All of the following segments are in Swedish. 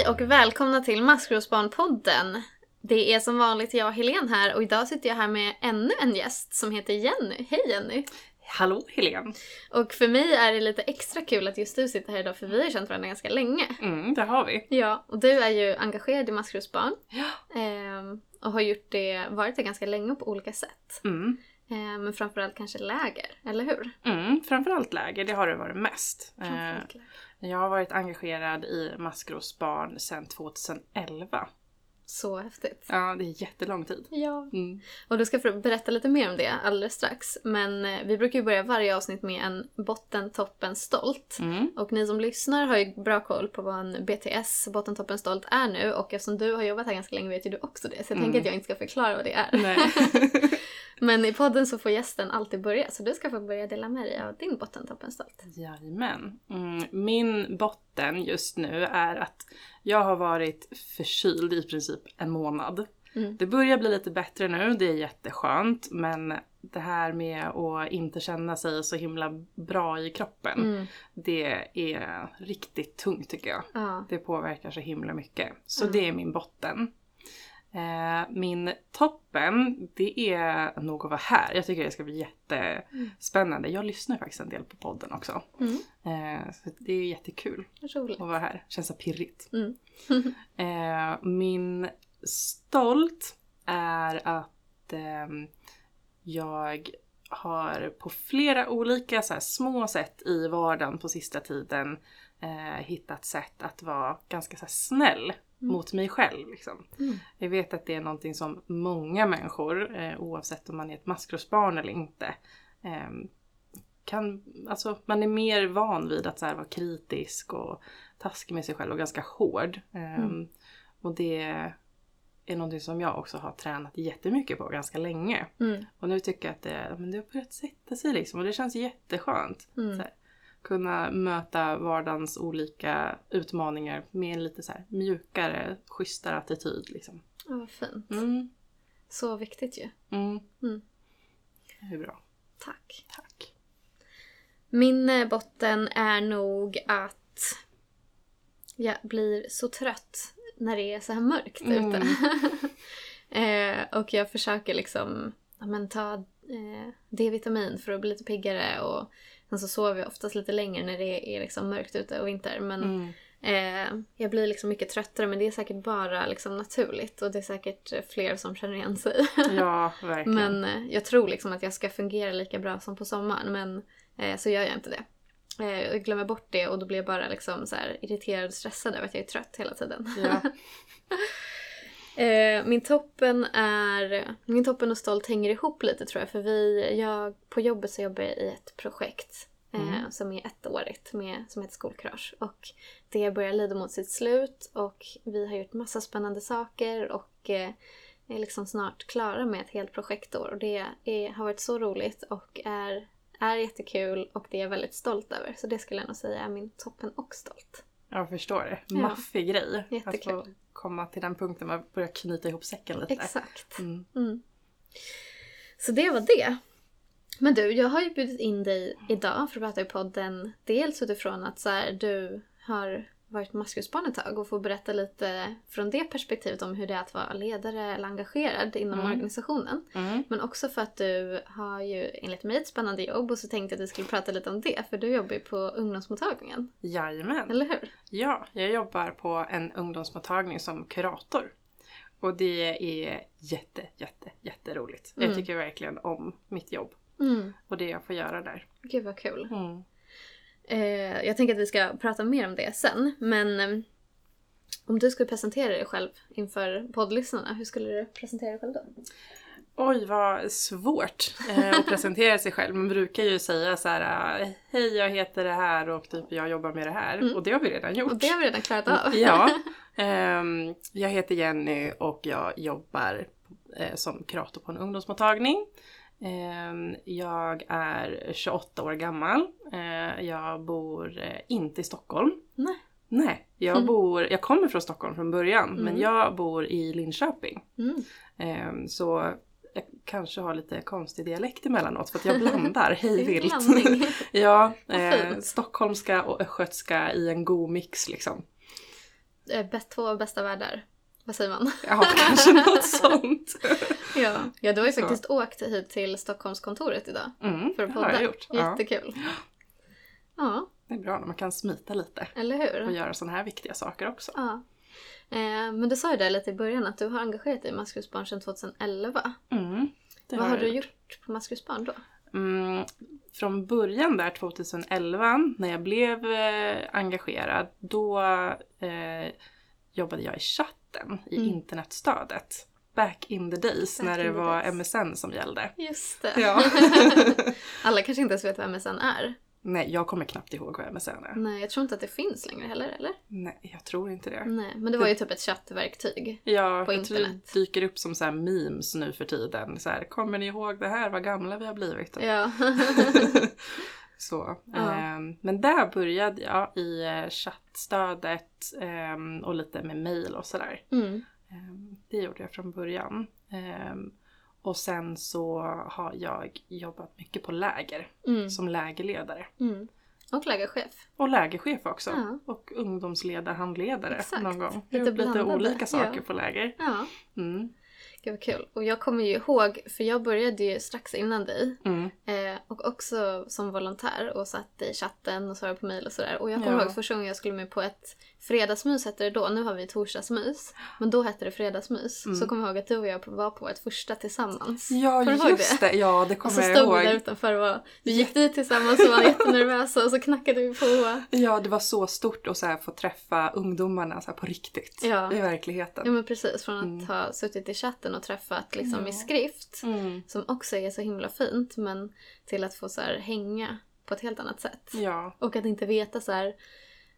Hej och välkomna till Maskrosbarnpodden. Det är som vanligt jag, Helen här och idag sitter jag här med ännu en gäst som heter Jenny. Hej Jenny! Hallå Helen! Och för mig är det lite extra kul att just du sitter här idag för vi har känt varandra ganska länge. Mm, det har vi. Ja, och du är ju engagerad i Maskrosbarn. Ja. Ehm, och har gjort det, varit det ganska länge på olika sätt. Mm. Ehm, men framförallt kanske läger, eller hur? Mm, framförallt läger, det har det varit mest. Framförallt läger. Jag har varit engagerad i Maskrosbarn sedan 2011. Så häftigt. Ja, det är jättelång tid. Ja. Mm. Och du ska få berätta lite mer om det alldeles strax. Men eh, vi brukar ju börja varje avsnitt med en botten, toppen, stolt. Mm. Och ni som lyssnar har ju bra koll på vad en BTS, botten, toppen, stolt är nu. Och eftersom du har jobbat här ganska länge vet ju du också det. Så jag Mm. tänker att jag inte ska förklara vad det är. Men i podden så får gästen alltid börja. Så du ska få börja dela med dig av din botten, toppen, stolt. Jajamän. Mm, min botten just nu är att jag har varit förkyld i princip en månad. Mm. Det börjar bli lite bättre nu, det är jätteskönt. Men det här med att inte känna sig så himla bra i kroppen, Mm. det är riktigt tungt tycker jag. Ja. Det påverkar så himla mycket. Så Mm. det är min botten. Eh, min toppen, det är nog att vara här. Jag tycker det ska bli jättespännande. Jag lyssnar faktiskt en del på podden också. Mm. Eh, så det är jättekul Roligt. att vara här. Känns så pirrigt. Mm. Eh, min stolt är att ehm, jag har på flera olika så små sätt i vardagen på sista tiden hittat sätt att vara ganska så snäll mot mig själv. Liksom. Mm. Jag vet att det är någonting som många människor, eh, oavsett om man är ett maskrosbarn eller inte, ehm, kan, alltså man är mer van vid att så här, vara kritisk och taskig med sig själv och ganska hård. Ehm, Mm. Och det är någonting som jag också har tränat jättemycket på ganska länge. Mm. Och nu tycker jag att det, men det har börjat sätta sig liksom och det känns jätteskönt. Mm. Så här, kunna möta vardagens olika utmaningar med en lite så mjukare, schysstare attityd. Liksom. Ja, vad fint. Mm, Så viktigt ju. mm. Mm. Det är bra. Tack. Tack. Min eh, botten är nog att jag blir så trött när det är så här mörkt Mm. ute. eh, och jag försöker liksom ja, men, ta eh, D-vitamin för att bli lite piggare och sen så sover jag oftast lite längre när det är liksom mörkt ute och vinter. Men Mm. eh, jag blir liksom mycket tröttare men det är säkert bara liksom naturligt och det är säkert fler som känner igen sig. Ja, verkligen. Men eh, jag tror liksom att jag ska fungera lika bra som på sommaren men eh, så gör jag inte det. Eh, jag glömmer bort det och då blir jag bara liksom så irriterad och stressad över att jag är trött hela tiden. Ja. Eh, min toppen är... Min toppen och stolt hänger ihop lite tror jag för vi, jag, på jobbet så jobbar jag i ett projekt eh, Mm. som är ettårigt med, som heter Skolkurage. Och det börjar lida mot sitt slut och vi har gjort massa spännande saker och eh, är liksom snart klara med ett helt projektår. Och det är, har varit så roligt och är, är jättekul och det är jag väldigt stolt över. Så det skulle jag nog säga är min toppen och stolt. Jag förstår det. Ja. Maffig grej. Att Jättekul. få komma till den punkten man börjar knyta ihop säcken lite. Exakt. Mm. Mm. Så det var det. Men du, jag har ju bjudit in dig idag för att prata i podden. Dels utifrån att så här, du har varit maskrosbarn ett tag och får berätta lite från det perspektivet om hur det är att vara ledare eller engagerad inom Mm. organisationen. Mm. Men också för att du har ju enligt mig ett spännande jobb och så tänkte jag att vi skulle prata lite om det för du jobbar ju på ungdomsmottagningen. Jajamän. Eller hur? Ja, jag jobbar på en ungdomsmottagning som kurator. Och det är jätte, jätte, jätteroligt. Mm. Jag tycker verkligen om mitt jobb Mm. och det jag får göra där. Gud vad kul. Mm. Eh, jag tänker att vi ska prata mer om det sen, men eh, om du skulle presentera dig själv inför poddlyssnarna, hur skulle du presentera dig själv då? Oj, vad svårt eh, att presentera sig själv. Man brukar ju säga så här, eh, hej jag heter det här och typ jag jobbar med det här. Mm. Och det har vi redan gjort. Och det har vi redan klarat av. Ja. Ehm, jag heter Jenny och jag jobbar eh, som kurator på en ungdomsmottagning. Ehm, jag är 28 år gammal. Eh, jag bor eh, inte i Stockholm. Nej. Nej, jag, Mm. bor, jag kommer från Stockholm från början men Mm. jag bor i Linköping. Mm. Ehm, så jag kanske har lite konstig dialekt emellanåt för att jag blandar hej vilt. ja, eh, stockholmska och östgötska i en god mix liksom. eh, bäst, två bästa världar. Vad säger man? Ja, kanske något sånt. ja. ja, du har ju Så. faktiskt åkt hit till Stockholmskontoret idag Mm, för att det har jag podda. gjort. Ja, Jättekul. Ja, det är bra när man kan smita lite eller hur? och göra sådana här viktiga saker också. Ja. Eh, men du sa ju där lite i början att du har engagerat dig i maskrosbarn sedan 2011. Mm, det Vad har jag du gjort på maskrosbarn då? Mm, från början där 2011 när jag blev eh, engagerad då eh, jobbade jag i chatten i Mm. internetstödet. Back in the days Back när det var. MSN som gällde. Just det. Ja. Alla kanske inte ens vet vad MSN är. Nej, jag kommer knappt ihåg vad MSN är. Nej, jag tror inte att det finns längre heller, eller? Nej, jag tror inte det. Nej, men det var ju typ ett chattverktyg. Ja, På jag tror det internet. dyker upp som så här memes nu för tiden. Så här, kommer ni ihåg det här? Vad gamla vi har blivit. Ja. Så. Ja. ehm, men där började jag i eh, chattstödet ehm, och lite med mail och sådär. mm. Ehm, det gjorde jag från början. Och sen så har jag jobbat mycket på läger Mm. som lägerledare. Mm. Och lägerchef. Och lägerchef också. Ja. Och ungdomsledarhandledare Exakt. någon gång. Lite Lite, olika saker ja. på läger. Ja, Mm. Gud vad kul. Och jag kommer ju ihåg, för jag började ju strax innan dig. Mm. Eh, och också som volontär och satt i chatten och svarade på mejl och sådär. Och jag kommer Ja. ihåg första gången jag skulle med på ett fredagsmys hette det då. Nu har vi torsdagsmys. Men då hette det fredagsmys. Mm. Så kommer jag ihåg att du och jag var på ett första tillsammans. Ja, Kommer ihåg just det? Ja, det Och kommer så jag stod vi där ihåg. utanför och vi gick dit tillsammans och var jättenervösa och så knackade vi på. Ja, det var så stort att så här, få träffa ungdomarna så här, på riktigt. Ja. I verkligheten. Ja men precis, från att Mm. ha suttit i chatten och träffat liksom i Ja. skrift. Mm. Som också är så himla fint men till att få så här hänga på ett helt annat sätt. Ja. Och att inte veta så här.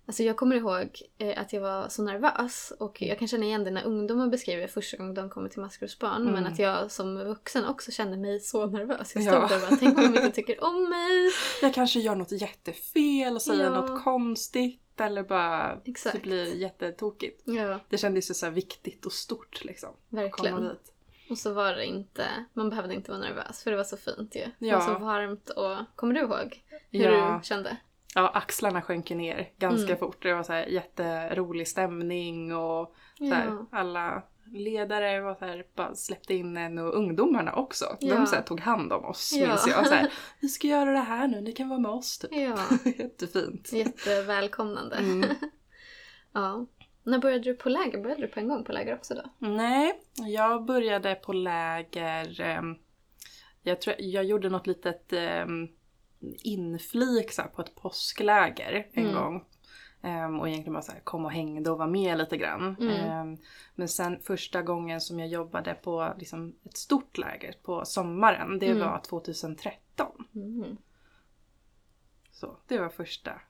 Alltså jag kommer ihåg eh, att jag var så nervös och jag kan känna igen det när ungdomar beskriver första gången de kommer till maskrosbarn men Mm. att jag som vuxen också kände mig så nervös. Jag Ja. stod där och bara, tänk om de inte tycker om mig. Jag kanske gör något jättefel och säger Ja. något konstigt eller bara Exakt. det blir jättetokigt. Ja, Det kändes ju så viktigt och stort liksom. Verkligen. Och så var det inte, man behövde inte vara nervös för det var så fint ju. Det Ja. var så varmt och, kommer du ihåg hur Ja. du kände? Ja, axlarna sjönk ner ganska Mm. fort. Det var så här jätterolig stämning och så här, Ja. alla ledare var så här, bara släppte in en och ungdomarna också. Ja. De så här, tog hand om oss Ja. minns jag. Så här, Vi ska göra det här nu, ni kan vara med oss typ. Ja, Jättefint. jättevälkomnande. Mm. ja. När började du på läger? Började du på en gång på läger också då? Nej, jag började på läger. ehm, Jag, tror, jag gjorde något litet um, inflik så här, på ett påskläger en Mm. gång. Ehm, och egentligen bara så här, kom och hängde och var med lite grann. Mm. Ehm, men sen första gången som jag jobbade på liksom, ett stort läger på sommaren, det Mm. var 2013. Mm. Så det var första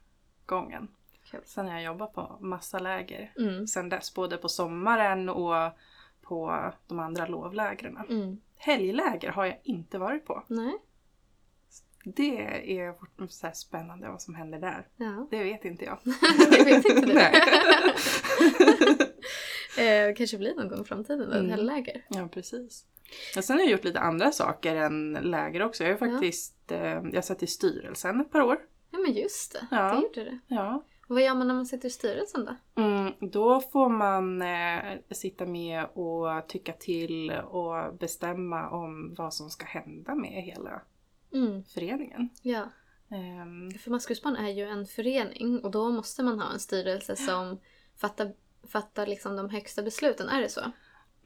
gången. Kul. Sen har jag jobbat på massa läger Mm. sen dess, både på sommaren och på de andra lovlägren. Mm. Helgläger har jag inte varit på. Nej. Det är så spännande vad som händer där. Ja. Det vet inte jag. Det vet inte du. Nej. eh, kanske blir någon gång i framtiden då, ett Mm. helgläger. Ja, precis. Och sen har jag gjort lite andra saker än läger också. Jag har Ja. faktiskt eh, jag satt i styrelsen ett par år. Ja men just det, Ja. det gjorde du. Ja. Och vad gör man när man sitter i styrelsen då? Mm, då får man eh, sitta med och tycka till och bestämma om vad som ska hända med hela Mm. föreningen. Ja, Ehm, för Maskrosbarn är ju en förening och då måste man ha en styrelse som fattar, fattar liksom de högsta besluten. Är det så?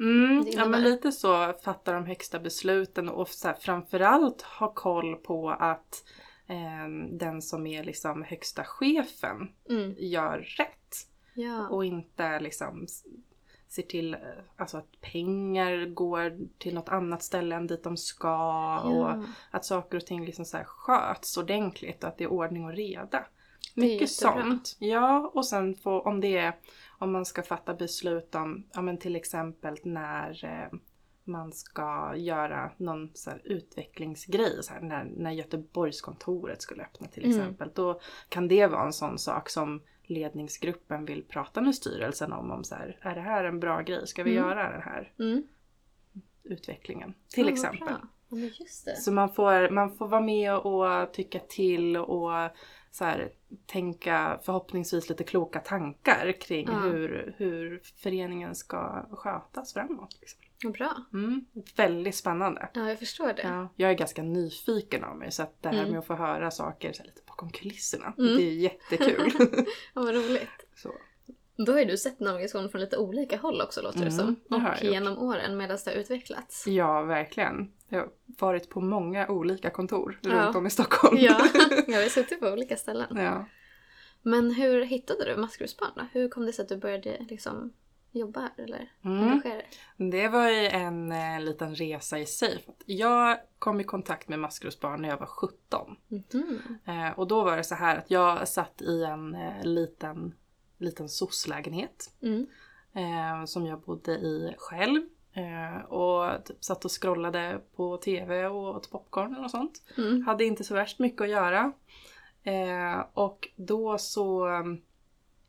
Mm, Det ja men lite så fattar de högsta besluten och så här, framförallt ha koll på att eh, den som är liksom högsta chefen Mm. gör rätt. Ja. Och inte liksom ser till eh, alltså att pengar går till något annat ställe än dit de ska. Och ja. att saker och ting liksom så här sköts ordentligt och att det är ordning och reda. Mycket sånt. Ja, och sen få, om det är om man ska fatta beslut om, ja men till exempel när eh, man ska göra någon så utvecklingsgrej, så här, när, när Göteborgskontoret skulle öppna till Mm. exempel. Då kan det vara en sån sak som ledningsgruppen vill prata med styrelsen om. om så här, är det här en bra grej? Ska vi Mm. göra den här Mm. utvecklingen? Till vad exempel. Så man får, man får vara med och tycka till och så här, tänka förhoppningsvis lite kloka tankar kring Ja. hur, hur föreningen ska skötas framåt. Liksom. Bra. Mm, väldigt spännande. Ja, jag förstår det. Ja, jag är ganska nyfiken av mig så att det här Mm. med att få höra saker så lite bakom kulisserna, Mm. det är jättekul. Ja, vad roligt. så. Då har ju du sett navigation från lite olika håll också låter det Mm, som. det Och jag gjort. genom åren medan det har utvecklats. Ja, verkligen. Jag har varit på många olika kontor Ja. runt om i Stockholm. Ja, jag har suttit på olika ställen. ja. Men hur hittade du Maskrosbarn då? Hur kom det sig att du började liksom jobba här eller Mm. Det var ju en eh, liten resa i sig. Jag kom i kontakt med maskrosbarn när jag var 17. Mhm. Eh, och då var det så här att jag satt i en eh, liten, liten soc-lägenhet. Mm. eh, som jag bodde i själv. Eh, och typ satt och scrollade på TV och åt popcorn något sånt. Mm. Hade inte så värst mycket att göra. Eh, och då så...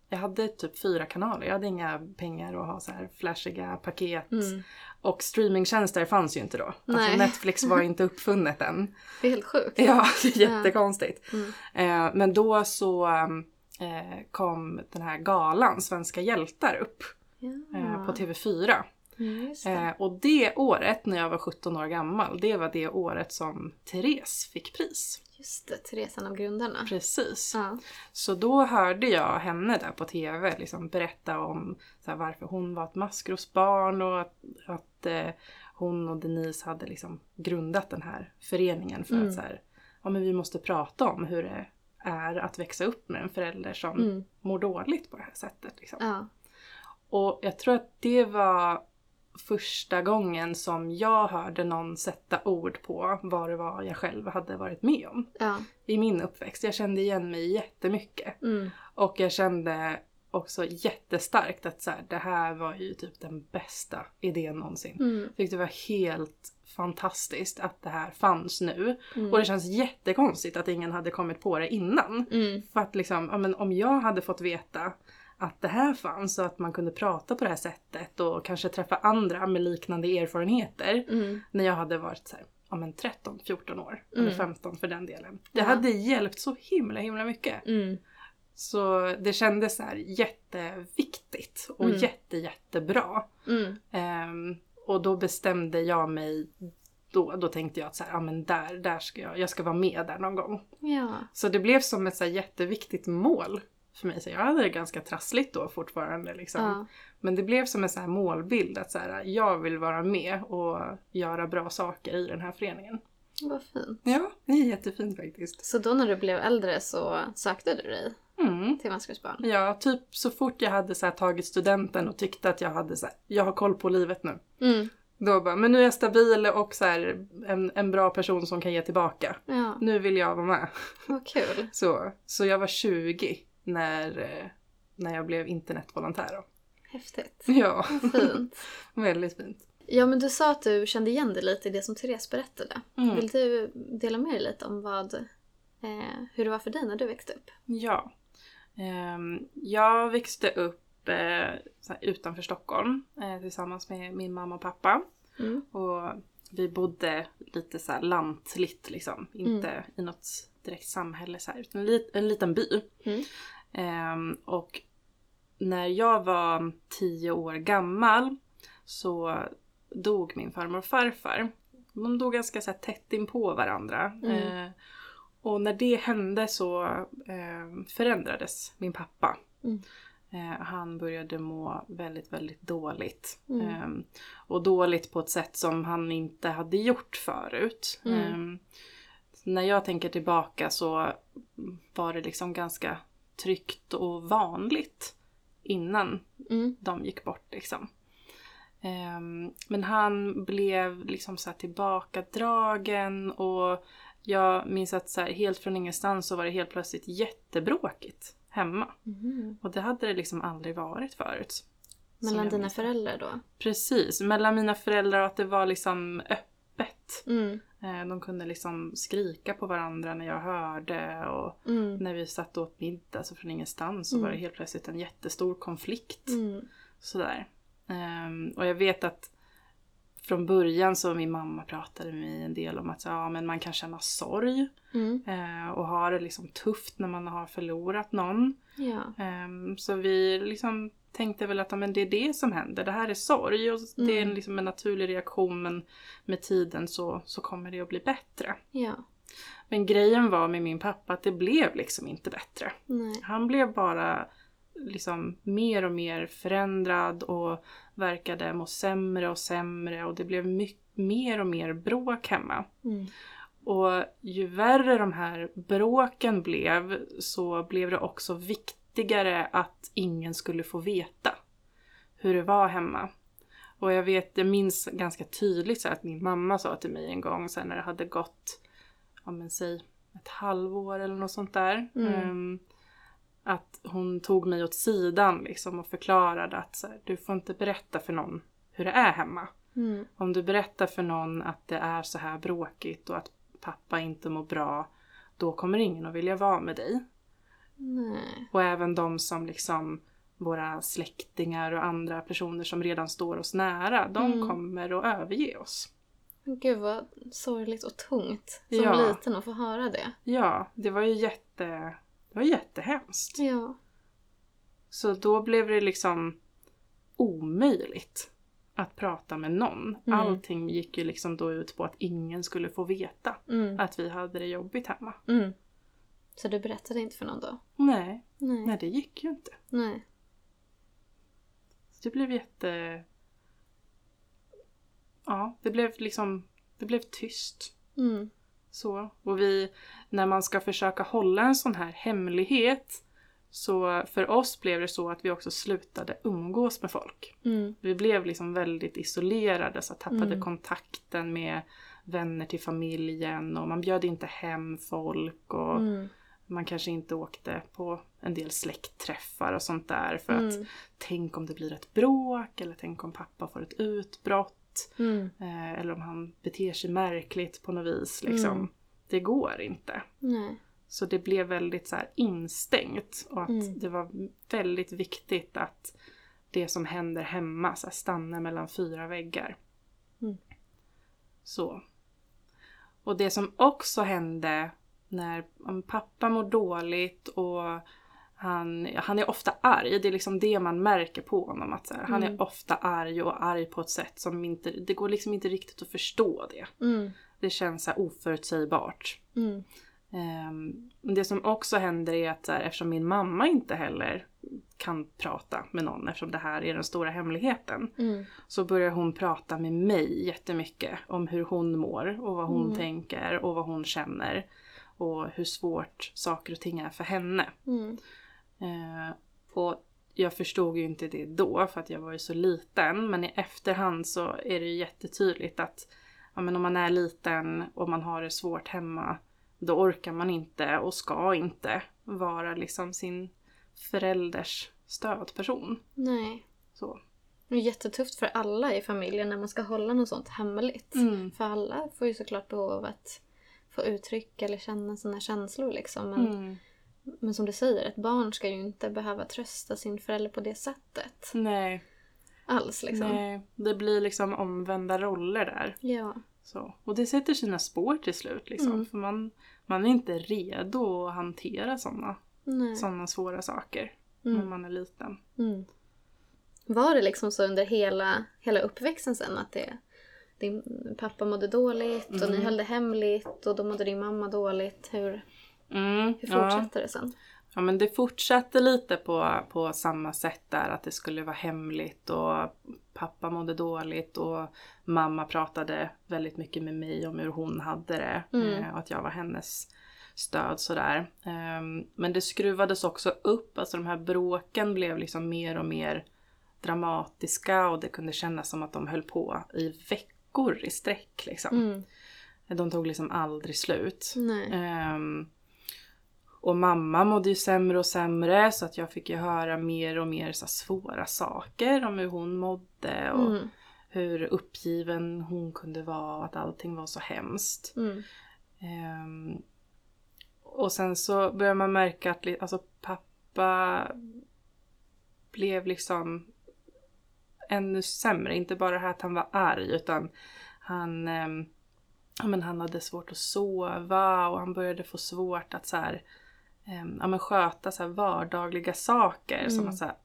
Jag hade typ fyra kanaler. Jag hade inga pengar att ha så här flashiga paket. Mm. Och streamingtjänster fanns ju inte då. Alltså Nej. Netflix var inte uppfunnet än. Det är helt sjukt. Ja, jättekonstigt. Mm. Eh, men då så eh, kom den här galan, Svenska hjältar, upp Ja. eh, på TV4. Mm, det. Eh, och det året, när jag var 17 år gammal, det var det året som Therese fick pris. Just det, Therese, en av grundarna. Precis. Ja. Så då hörde jag henne där på TV liksom berätta om här, varför hon var ett maskrosbarn och att, att eh, hon och Denise hade liksom grundat den här föreningen för Mm. att så här, ja, men vi måste prata om hur det är att växa upp med en förälder som Mm. mår dåligt på det här sättet. Liksom. Ja. Och jag tror att det var första gången som jag hörde någon sätta ord på vad det var jag själv hade varit med om Ja. i min uppväxt. Jag kände igen mig jättemycket. Mm. Och jag kände också jättestarkt att så här, det här var ju typ den bästa idén någonsin. Mm. Tyckte det var helt fantastiskt att det här fanns nu. Mm. Och det känns jättekonstigt att ingen hade kommit på det innan. Mm. För att liksom, ja, men om jag hade fått veta att det här fanns och att man kunde prata på det här sättet och kanske träffa andra med liknande erfarenheter Mm. när jag hade varit så här, ja, men 13, 14 år. Mm. Eller 15 för den delen. Det Ja. hade hjälpt så himla himla mycket. Mm. Så det kändes så här jätteviktigt och Mm. jätte jättebra. Ehm, och då bestämde jag mig då, då tänkte jag att så här, ja, men där, där ska jag, jag ska vara med där någon gång. Ja. Så det blev som ett så jätteviktigt mål för mig. Så jag hade det ganska trassligt då fortfarande. Liksom. Ja. Men det blev som en så här målbild att så här, jag vill vara med och göra bra saker i den här föreningen. Vad fint. Ja, det är jättefint faktiskt. Så då när du blev äldre så sökte du dig Mm. till Maskrosbarn? Ja, typ så fort jag hade så tagit studenten och tyckte att jag hade så här, jag har koll på livet nu. Mm. Då bara, men nu är jag stabil och så här, en, en bra person som kan ge tillbaka. Ja, Nu vill jag vara med. vad kul. Så, så jag var 20 när, eh, när jag blev internetvolontär. Då. Häftigt. Ja, fint. väldigt fint. Ja, men du sa att du kände igen dig lite i det som Therese berättade. Mm. Vill du dela med dig lite om vad, eh, hur det var för dig när du växte upp? Ja. Ehm, jag växte upp eh, utanför Stockholm eh, tillsammans med min mamma och pappa. Mm. Och vi bodde lite så här lantligt liksom. Inte i något direkt samhälle så här, utan en, lit, en liten by. Mm. Ehm, och när jag var tio år gammal så dog min farmor och farfar. De dog ganska så här, tätt in på varandra. Mm. Eh, och när det hände så eh, förändrades min pappa. Mm. Eh, han började må väldigt, väldigt dåligt. Mm. Eh, och dåligt på ett sätt som han inte hade gjort förut. Mm. När jag tänker tillbaka så var det liksom ganska tryggt och vanligt innan Mm. de gick bort liksom. Ehm, men han blev liksom så här tillbakadragen och jag minns att så här, helt från ingenstans så var det helt plötsligt jättebråkigt hemma. Mhm. Och det hade det liksom aldrig varit förut. Mellan dina föräldrar då? Precis, mellan mina föräldrar och att det var liksom öppet. Mm. Eh, De kunde liksom skrika på varandra när jag hörde och Mm. när vi satt och åt middag så från ingenstans så Mm. var det helt plötsligt en jättestor konflikt. Mm. Sådär. Ehm, och jag vet att från början så min mamma pratade med mig en del om att ja, men man kan känna sorg Mm. eh, och ha det liksom tufft när man har förlorat någon. Ja. Ehm, så vi liksom tänkte väl att men det är det som händer, det här är sorg och det är en, Mm. liksom en naturlig reaktion men med tiden så, så kommer det att bli bättre. Ja. Men grejen var med min pappa att det blev liksom inte bättre. Nej. Han blev bara liksom mer och mer förändrad och verkade må sämre och sämre och det blev my- mer och mer bråk hemma. Mm. Och ju värre de här bråken blev så blev det också viktigare att ingen skulle få veta hur det var hemma. Och jag vet, jag minns ganska tydligt så att min mamma sa till mig en gång sen när det hade gått, ja men säg ett halvår eller något sånt där. Mm. ehm, att hon tog mig åt sidan liksom och förklarade att så här, du får inte berätta för någon hur det är hemma. Mm. Om du berättar för någon att det är så här bråkigt och att pappa inte mår bra, då kommer ingen att vilja vara med dig. Nej. Och även de som liksom våra släktingar och andra personer som redan står oss nära, de Mm. kommer att överge oss. Gud vad sorgligt och tungt som Ja. liten att få höra det. Ja, det var ju jätte, det var jättehemskt. Ja. Så då blev det liksom omöjligt att prata med någon. Mm. Allting gick ju liksom då ut på att ingen skulle få veta Mm. att vi hade det jobbigt hemma. Mm. Så du berättade inte för någon då? Nej, Nej. nej det gick ju inte. Nej. Så det blev jätte... Ja, det blev liksom... Det blev tyst. Mm. Så. Och vi, när man ska försöka hålla en sån här hemlighet så för oss blev det så att vi också slutade umgås med folk. Mm. Vi blev liksom väldigt isolerade så tappade Mm. kontakten med vänner till familjen och man bjöd inte hem folk och Mm. Man kanske inte åkte på en del släktträffar och sånt där för att Mm. tänk om det blir ett bråk eller tänk om pappa får ett utbrott Mm. eh, eller om han beter sig märkligt på något vis liksom. Mm. Det går inte. Nej. Så det blev väldigt så här instängt och att Mm. det var väldigt viktigt att det som händer hemma så här, stannar mellan fyra väggar. Mm. Så. Och det som också hände när pappa mår dåligt och han, han är ofta arg, det är liksom det man märker på honom. Att här, Han Mm. är ofta arg och arg på ett sätt som inte, det går liksom inte riktigt att förstå det. Mm. Det känns så här oförutsägbart. Mm. Ehm, det som också händer är att här, eftersom min mamma inte heller kan prata med någon eftersom det här är den stora hemligheten. Mm. Så börjar hon prata med mig jättemycket om hur hon mår och vad hon Mm. tänker och vad hon känner. Och hur svårt saker och ting är för henne. Mm. Eh, och jag förstod ju inte det då för att jag var ju så liten. Men i efterhand så är det ju jättetydligt att ja, men om man är liten och man har det svårt hemma då orkar man inte och ska inte vara liksom sin förälders stödperson. Nej. Så. Det är jättetufft för alla i familjen när man ska hålla något sånt hemligt. Mm. För alla får ju såklart behov av att få uttrycka eller känna sina känslor liksom. Men, Mm. men som du säger, ett barn ska ju inte behöva trösta sin förälder på det sättet. Nej, Alls liksom. nej, det blir liksom omvända roller där. Ja. Så. Och det sätter sina spår till slut liksom. Mm. För man, man är inte redo att hantera sådana såna svåra saker när Mm. man är liten. Mm. Var det liksom så under hela, hela uppväxten sen att det, din pappa mådde dåligt och ni Mm. höll det hemligt och då mådde din mamma dåligt? Hur, Mm, hur ja. fortsatte det sen? ja men det fortsatte lite på, på samma sätt där att det skulle vara hemligt och pappa mådde dåligt och mamma pratade väldigt mycket med mig om hur hon hade det Mm. eh, och att jag var hennes stöd sådär. Ehm, men det skruvades också upp, alltså de här bråken blev liksom mer och mer dramatiska och det kunde kännas som att de höll på i veckor i sträck liksom. Mm. De tog liksom aldrig slut. Ehm, och mamma mådde ju sämre och sämre så att jag fick ju höra mer och mer så svåra saker om hur hon mådde och Mm. hur uppgiven hon kunde vara och att allting var så hemskt. Mm. Ehm, och sen så börjar man märka att alltså, pappa blev liksom ännu sämre. Inte bara det här att han var arg utan han, eh, men han hade svårt att sova och han började få svårt att så här, eh, ja, men sköta så vardagliga saker. Mm. Som så här,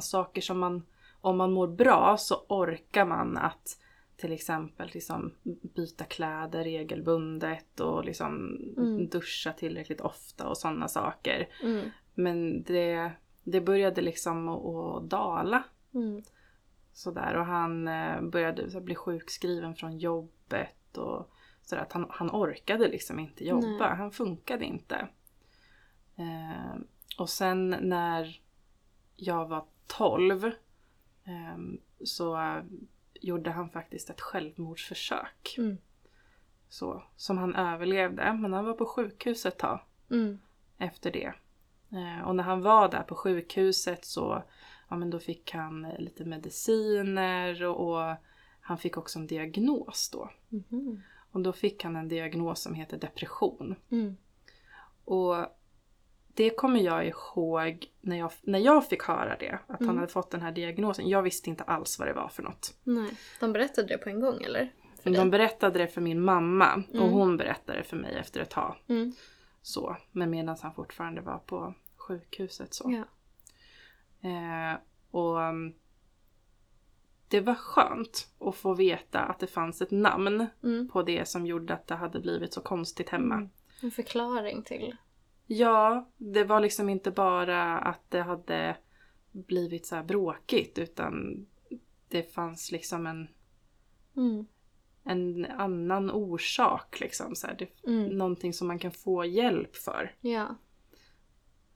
saker som man, om man mår bra så orkar man att till exempel liksom byta kläder regelbundet och liksom Mm. duscha tillräckligt ofta och sådana saker. Mm. Men det, det började liksom att dala Mm. Sådär och han eh, började så här, bli sjukskriven från jobbet och sådär. Att han, han orkade liksom inte jobba, Nej. han funkade inte. Eh, och sen när jag var 12 eh, så gjorde han faktiskt ett självmordsförsök. Mm. Så, som han överlevde, men han var på sjukhus ett tag Mm. efter det. Eh, och när han var där på sjukhuset så ja, men då fick han eh, lite mediciner och, och han fick också en diagnos då. Mhm. Och då fick han en diagnos som heter depression. Mm. Och det kommer jag ihåg när jag, när jag fick höra det, att han Mm. hade fått den här diagnosen. Jag visste inte alls vad det var för något. Nej. De berättade det på en gång eller? För De dig? berättade det för min mamma och Mm. hon berättade det för mig efter ett tag. Mm. Så, men medan han fortfarande var på sjukhuset så. Ja. Eh, och um, det var skönt att få veta att det fanns ett namn Mm. på det som gjorde att det hade blivit så konstigt hemma. Mm. En förklaring till. Ja, det var liksom inte bara att det hade blivit så bråkigt utan det fanns liksom en, Mm. en annan orsak. Liksom, så här. Det, Mm. Någonting som man kan få hjälp för. Ja.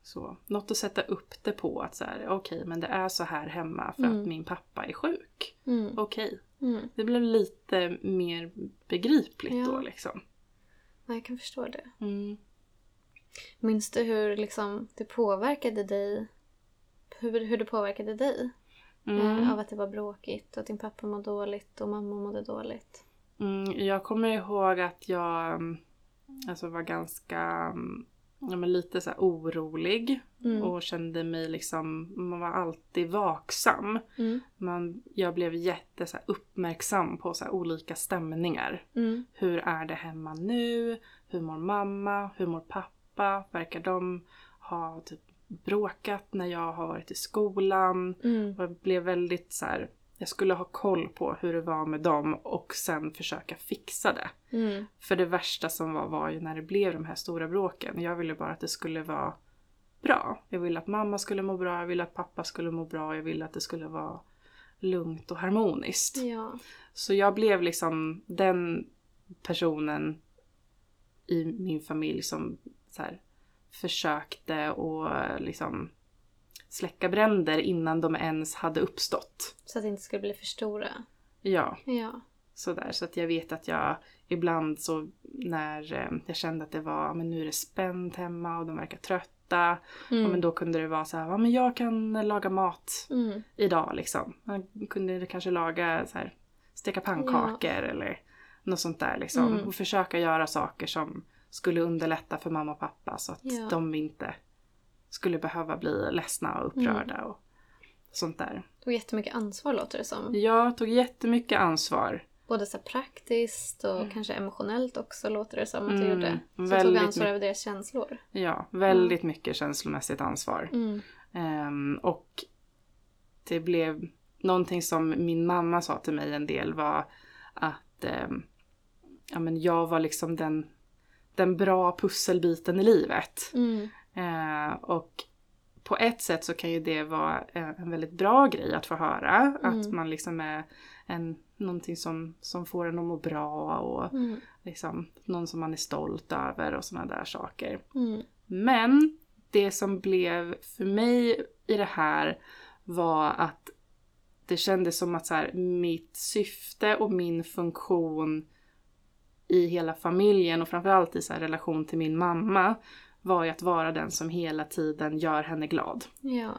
Så, något att sätta upp det på att så här, okej men det är så här hemma för Mm. att min pappa är sjuk. Mm. Okej, Mm. det blev lite mer begripligt Ja. då liksom. Ja, jag kan förstå det. Mm. Minns du hur liksom, det påverkade dig? Hur, hur det påverkade dig? Mm. Eh, av att det var bråkigt och att din pappa mådde dåligt och mamma mådde dåligt. Mm, jag kommer ihåg att jag mm, alltså var ganska, mm, ja men lite så orolig Mm. och kände mig liksom, man var alltid vaksam. Mm. Man, jag blev jätte så uppmärksam på så olika stämningar. Mm. Hur är det hemma nu? Hur mår mamma? Hur mår pappa? Verkar de ha typ bråkat när jag har varit i skolan? Mm. Och jag blev väldigt så här, jag skulle ha koll på hur det var med dem och sen försöka fixa det. Mm. För det värsta som var var ju när det blev de här stora bråken. Jag ville bara att det skulle vara bra. Jag ville att mamma skulle må bra, jag ville att pappa skulle må bra, jag ville att det skulle vara lugnt och harmoniskt. Ja. Så jag blev liksom den personen i min familj som så här, försökte att liksom släcka bränder innan de ens hade uppstått. Så att det inte skulle bli för stora. Ja, Ja. sådär. Så att jag vet att jag ibland så när eh, jag kände att det var, ja, men nu är det spänt hemma och de verkar trötta. Mm. Ja, men då kunde det vara så här, ja men jag kan laga mat Mm. idag liksom. Man kunde kanske laga så här, steka pannkakor eller något sånt där liksom. Mm. Och försöka göra saker som skulle underlätta för mamma och pappa så att Ja. de inte skulle behöva bli ledsna och upprörda Mm. och sånt där. Tog jättemycket ansvar låter det som. Jag tog jättemycket ansvar. Både så praktiskt och kanske emotionellt också låter det som att du Mm, gjorde. Så tog ansvar över deras känslor. Ja, väldigt mycket känslomässigt ansvar. Mm. Ehm, och det blev någonting som min mamma sa till mig en del var att ehm, ja, men jag var liksom den, den bra pusselbiten i livet. Mm. Eh, och på ett sätt så kan ju det vara en, väldigt bra grej att få höra. Att Mm. man liksom är en, någonting som, som får en att må bra och Mm. liksom någon som man är stolt över och sådana där saker. Mm. Men det som blev för mig i det här var att det kändes som att så här, mitt syfte och min funktion i hela familjen och framförallt i så relation till min mamma var ju att vara den som hela tiden gör henne glad. Ja.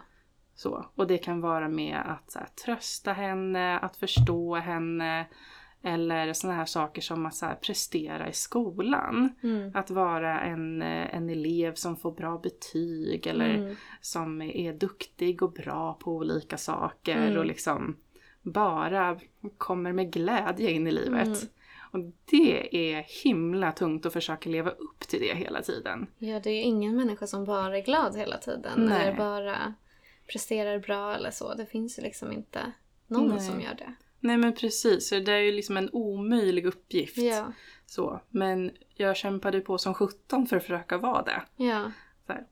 Så. Och det kan vara med att här, trösta henne, att förstå henne eller såna här saker som att här, prestera i skolan. Mm. Att vara en, en elev som får bra betyg eller Mm. som är duktig och bra på olika saker Mm. och liksom bara kommer med glädje in i livet. Och det är himla tungt att försöka leva upp till det hela tiden. Ja, det är ju ingen människa som bara är glad hela tiden. Nej. Eller bara presterar bra eller så. Det finns ju liksom inte någon Nej. som gör det. Nej men precis, det är ju liksom en omöjlig uppgift. Ja, Så. Men jag kämpade på som 17 för att försöka vara det. ja.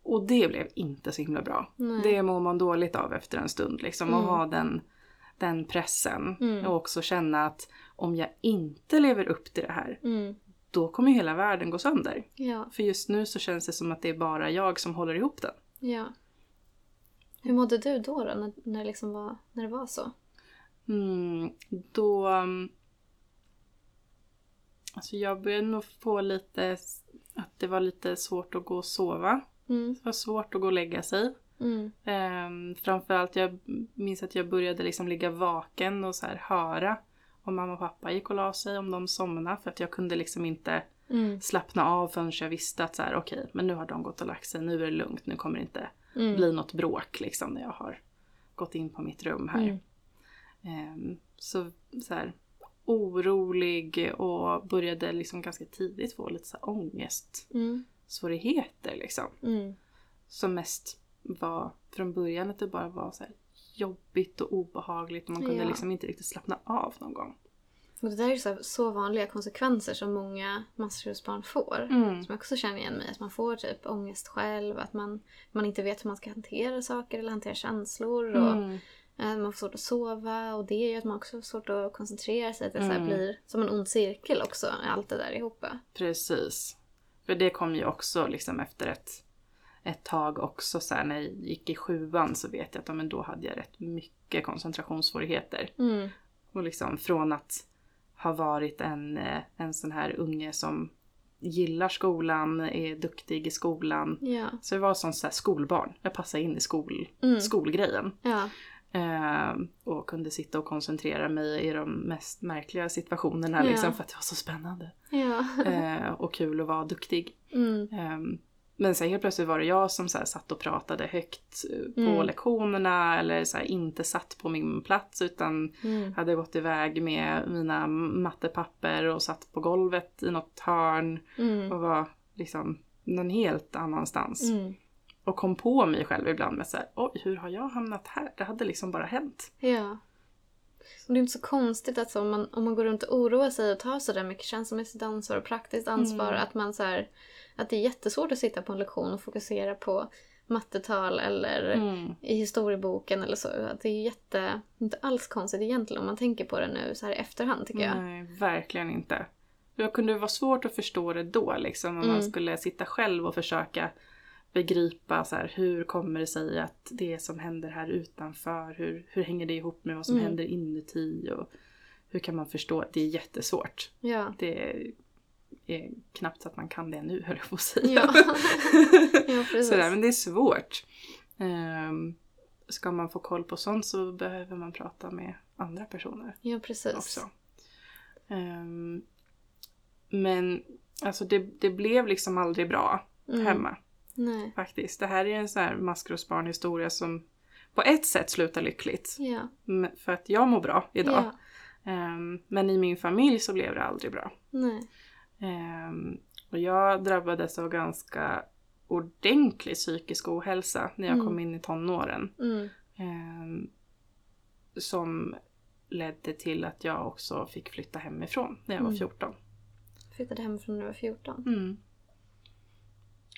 Och det blev inte så himla bra. Nej. Det mår man dåligt av efter en stund. Liksom, Mm. Att ha den, den pressen. Mm. Och också känna att om jag inte lever upp till det här, Mm. då kommer hela världen gå sönder. Ja, För just nu så känns det som att det är bara jag som håller ihop den. ja. Hur mådde du då, då när, när, det liksom var, när det var så? Mm, då... um, Alltså jag började nog få lite... Att det var lite svårt att gå och sova. Mm. Det var svårt att gå och lägga sig. Mm. Um, framförallt jag minns att jag började liksom ligga vaken och så här höra om mamma och pappa gick och la sig, om de somnade. För att jag kunde liksom inte Mm. slappna av förrän jag visste att så här, okej, men nu har de gått och lagt sig, nu är det lugnt, nu kommer det inte Mm. bli något bråk liksom när jag har gått in på mitt rum här. Ehm, så, så här, orolig och började liksom ganska tidigt få lite så här ångestsvårigheter Mm. liksom. Mm. Som mest var från början att det bara var så jobbigt och obehagligt och man kunde Ja. liksom inte riktigt slappna av någon gång. Och det där är så, så vanliga konsekvenser som många maskrosbarn får. Mm. Som jag också känner igen mig. Att man får typ ångest själv. Att man, man inte vet hur man ska hantera saker eller hantera känslor. Och Mm. eh, man får svårt att sova. Och det gör att man också får svårt att koncentrera sig. Att det så Mm. blir som en ond cirkel också. Allt det där ihop. Precis. För det kom ju också liksom efter ett, ett tag också så här, när jag gick i sjuan så vet jag att men då hade jag rätt mycket koncentrationssvårigheter. Mm. Och liksom från att ha varit en, eh, en sån här unge som gillar skolan, är duktig i skolan. Ja. Så jag var som så här skolbarn. Jag passade in i skol, Mm. skolgrejen. Ja. Eh, och kunde sitta och koncentrera mig i de mest märkliga situationerna Ja. liksom, för att det var så spännande. Eh, och kul att vara duktig. Mm. Ehm, men sen helt plötsligt var det jag som så här satt och pratade högt eh, på Mm. lektionerna eller så inte satt på min plats utan Mm. hade gått iväg med mina mattepapper och satt på golvet i något hörn Mm. och var liksom någon helt annanstans. Mm. Och kom på mig själv ibland med så här, oj hur har jag hamnat här? Det hade liksom bara hänt. Ja. Och det är inte så konstigt att så, om, man, om man går runt och oroar sig och tar så där mycket känslomässigt ansvar och praktiskt ansvar Mm. att man så här, att det är jättesvårt att sitta på en lektion och fokusera på mattetal eller Mm. i historieboken eller så. Att det är jätte, inte alls konstigt egentligen om man tänker på det nu så här i efterhand tycker jag. Nej, verkligen inte. Det kunde vara svårt att förstå det då liksom om man Mm. skulle sitta själv och försöka begripa så här, hur kommer det sig att det som händer här utanför, hur, hur hänger det ihop med vad som Mm. händer inuti och hur kan man förstå? Det är jättesvårt. Ja. Det är knappt så att man kan det nu höll jag på att säga. Ja. ja, precis. Sådär, men det är svårt. Um, ska man få koll på sånt så behöver man prata med andra personer Ja, precis. också. Ehm, men alltså det, det blev liksom aldrig bra Mm. hemma Nej. faktiskt. Det här är en sån här maskrosbarnhistoria som på ett sätt slutar lyckligt. Ja. För att jag mår bra idag. Ja. Ehm, men i min familj så blev det aldrig bra. Ehm, och jag drabbades av ganska ordentlig psykisk ohälsa när jag Mm. kom in i tonåren. Mm. Ehm, som ledde till att jag också fick flytta hemifrån när jag var Mm. 14. Flyttade hemifrån när du var 14.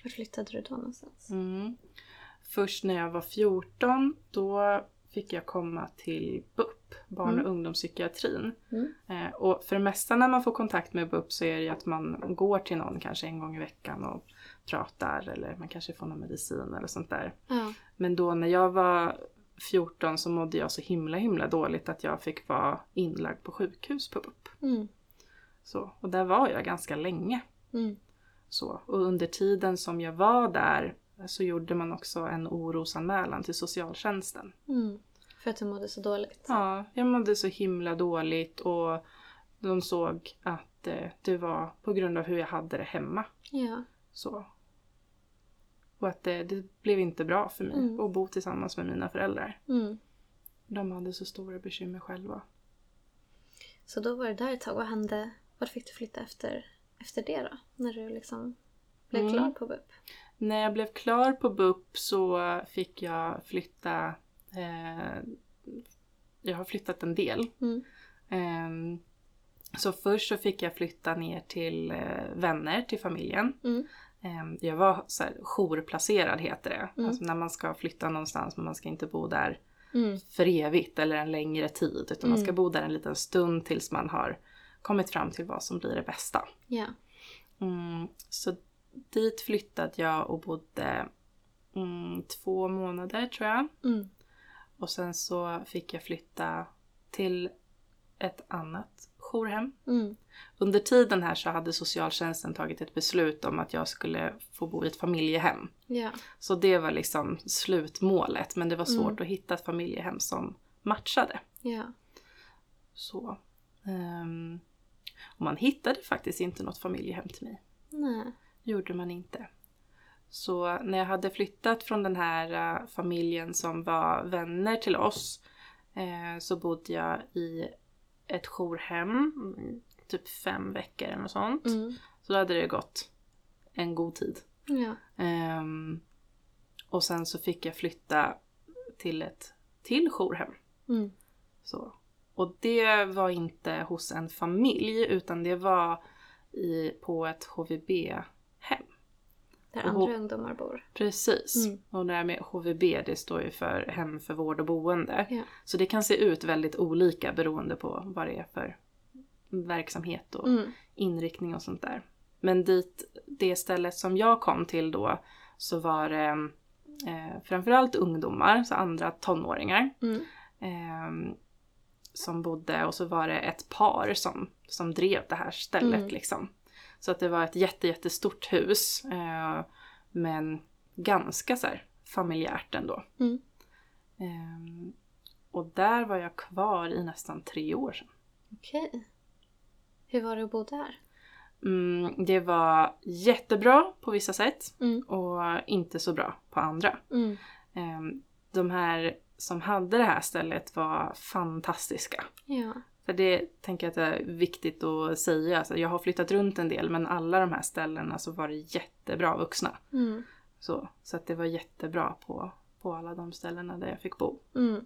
Mm. Vart flyttade du då någonstans? Mm. Först när jag var 14 då fick jag komma till BUP, barn och Mm. ungdomspsykiatrin. Mm. Eh, och för det mesta när man får kontakt med BUP så är det ju att man går till någon kanske en gång i veckan och pratar eller man kanske får någon medicin eller sånt där. Ja. Men då när jag var 14 så mådde jag så himla himla dåligt att jag fick vara inlagd på sjukhus på BUP. Mm. Så, och där var jag ganska länge. Så, och under tiden som jag var där så gjorde man också en orosanmälan till socialtjänsten. Mm. För att du mådde så dåligt? Ja, jag mådde så himla dåligt och de såg att eh, det var på grund av hur jag hade det hemma. Ja. Så. Och att det, det blev inte bra för mig Mm. att bo tillsammans med mina föräldrar. Mm. De hade så stora bekymmer själva. Så då var det där ett tag. Vad hände? Vart fick du flytta efter, efter det då? När du liksom blev Mm. klar på BUP? När jag blev klar på BUP så fick jag flytta. Eh, jag har flyttat en del. Mm. Ehm, så först så fick jag flytta ner till eh, vänner, till familjen. Mm. Ehm, jag var så här, jourplacerad heter det. Mm. Alltså när man ska flytta någonstans men man ska inte bo där Mm. för evigt eller en längre tid. Utan man ska Mm. bo där en liten stund tills man har kommit fram till vad som blir det bästa. Ja. Mm, så dit flyttade jag och bodde mm, två månader tror jag. Mm. Och sen så fick jag flytta till ett annat jourhem. Mm. Under tiden här så hade socialtjänsten tagit ett beslut om att jag skulle få bo i ett familjehem. Ja. Så det var liksom slutmålet. Men det var svårt Mm. att hitta ett familjehem som matchade. Ja. Så. ehm, och man hittade faktiskt inte något familjehem till mig. Nej. gjorde man inte. Så när jag hade flyttat från den här eh, familjen som var vänner till oss eh, så bodde jag i ett jourhem i typ fem veckor eller något sånt. Mm. Så då hade det gått en god tid. Ja. Ehm, och sen så fick jag flytta till ett till jourhem. Mm. Så. Och det var inte hos en familj utan det var i, på ett HVB-hem. Där Och- andra ungdomar bor. Precis. Mm. Och det här med HVB det står ju för hem för vård och boende. Ja. Så det kan se ut väldigt olika beroende på vad det är för verksamhet och Mm. inriktning och sånt där. Men dit, det stället som jag kom till då så var det eh, framförallt ungdomar, så andra tonåringar. Mm. eh, som bodde och så var det ett par som, som drev det här stället Mm. liksom. Så att det var ett jätte, jättestort hus. Eh, men ganska så här familjärt ändå. Mm. Eh, och där var jag kvar i nästan tre år sedan. Okej. Hur var det att bo där? Mm, det var jättebra på vissa sätt Mm. och inte så bra på andra. Mm. Eh, de här som hade det här stället var fantastiska. Ja. För det tänker jag att det är viktigt att säga. Alltså, jag har flyttat runt en del men alla de här ställena så var det jättebra vuxna. Mm. Så, så att det var jättebra på, på alla de ställena där jag fick bo. Mm.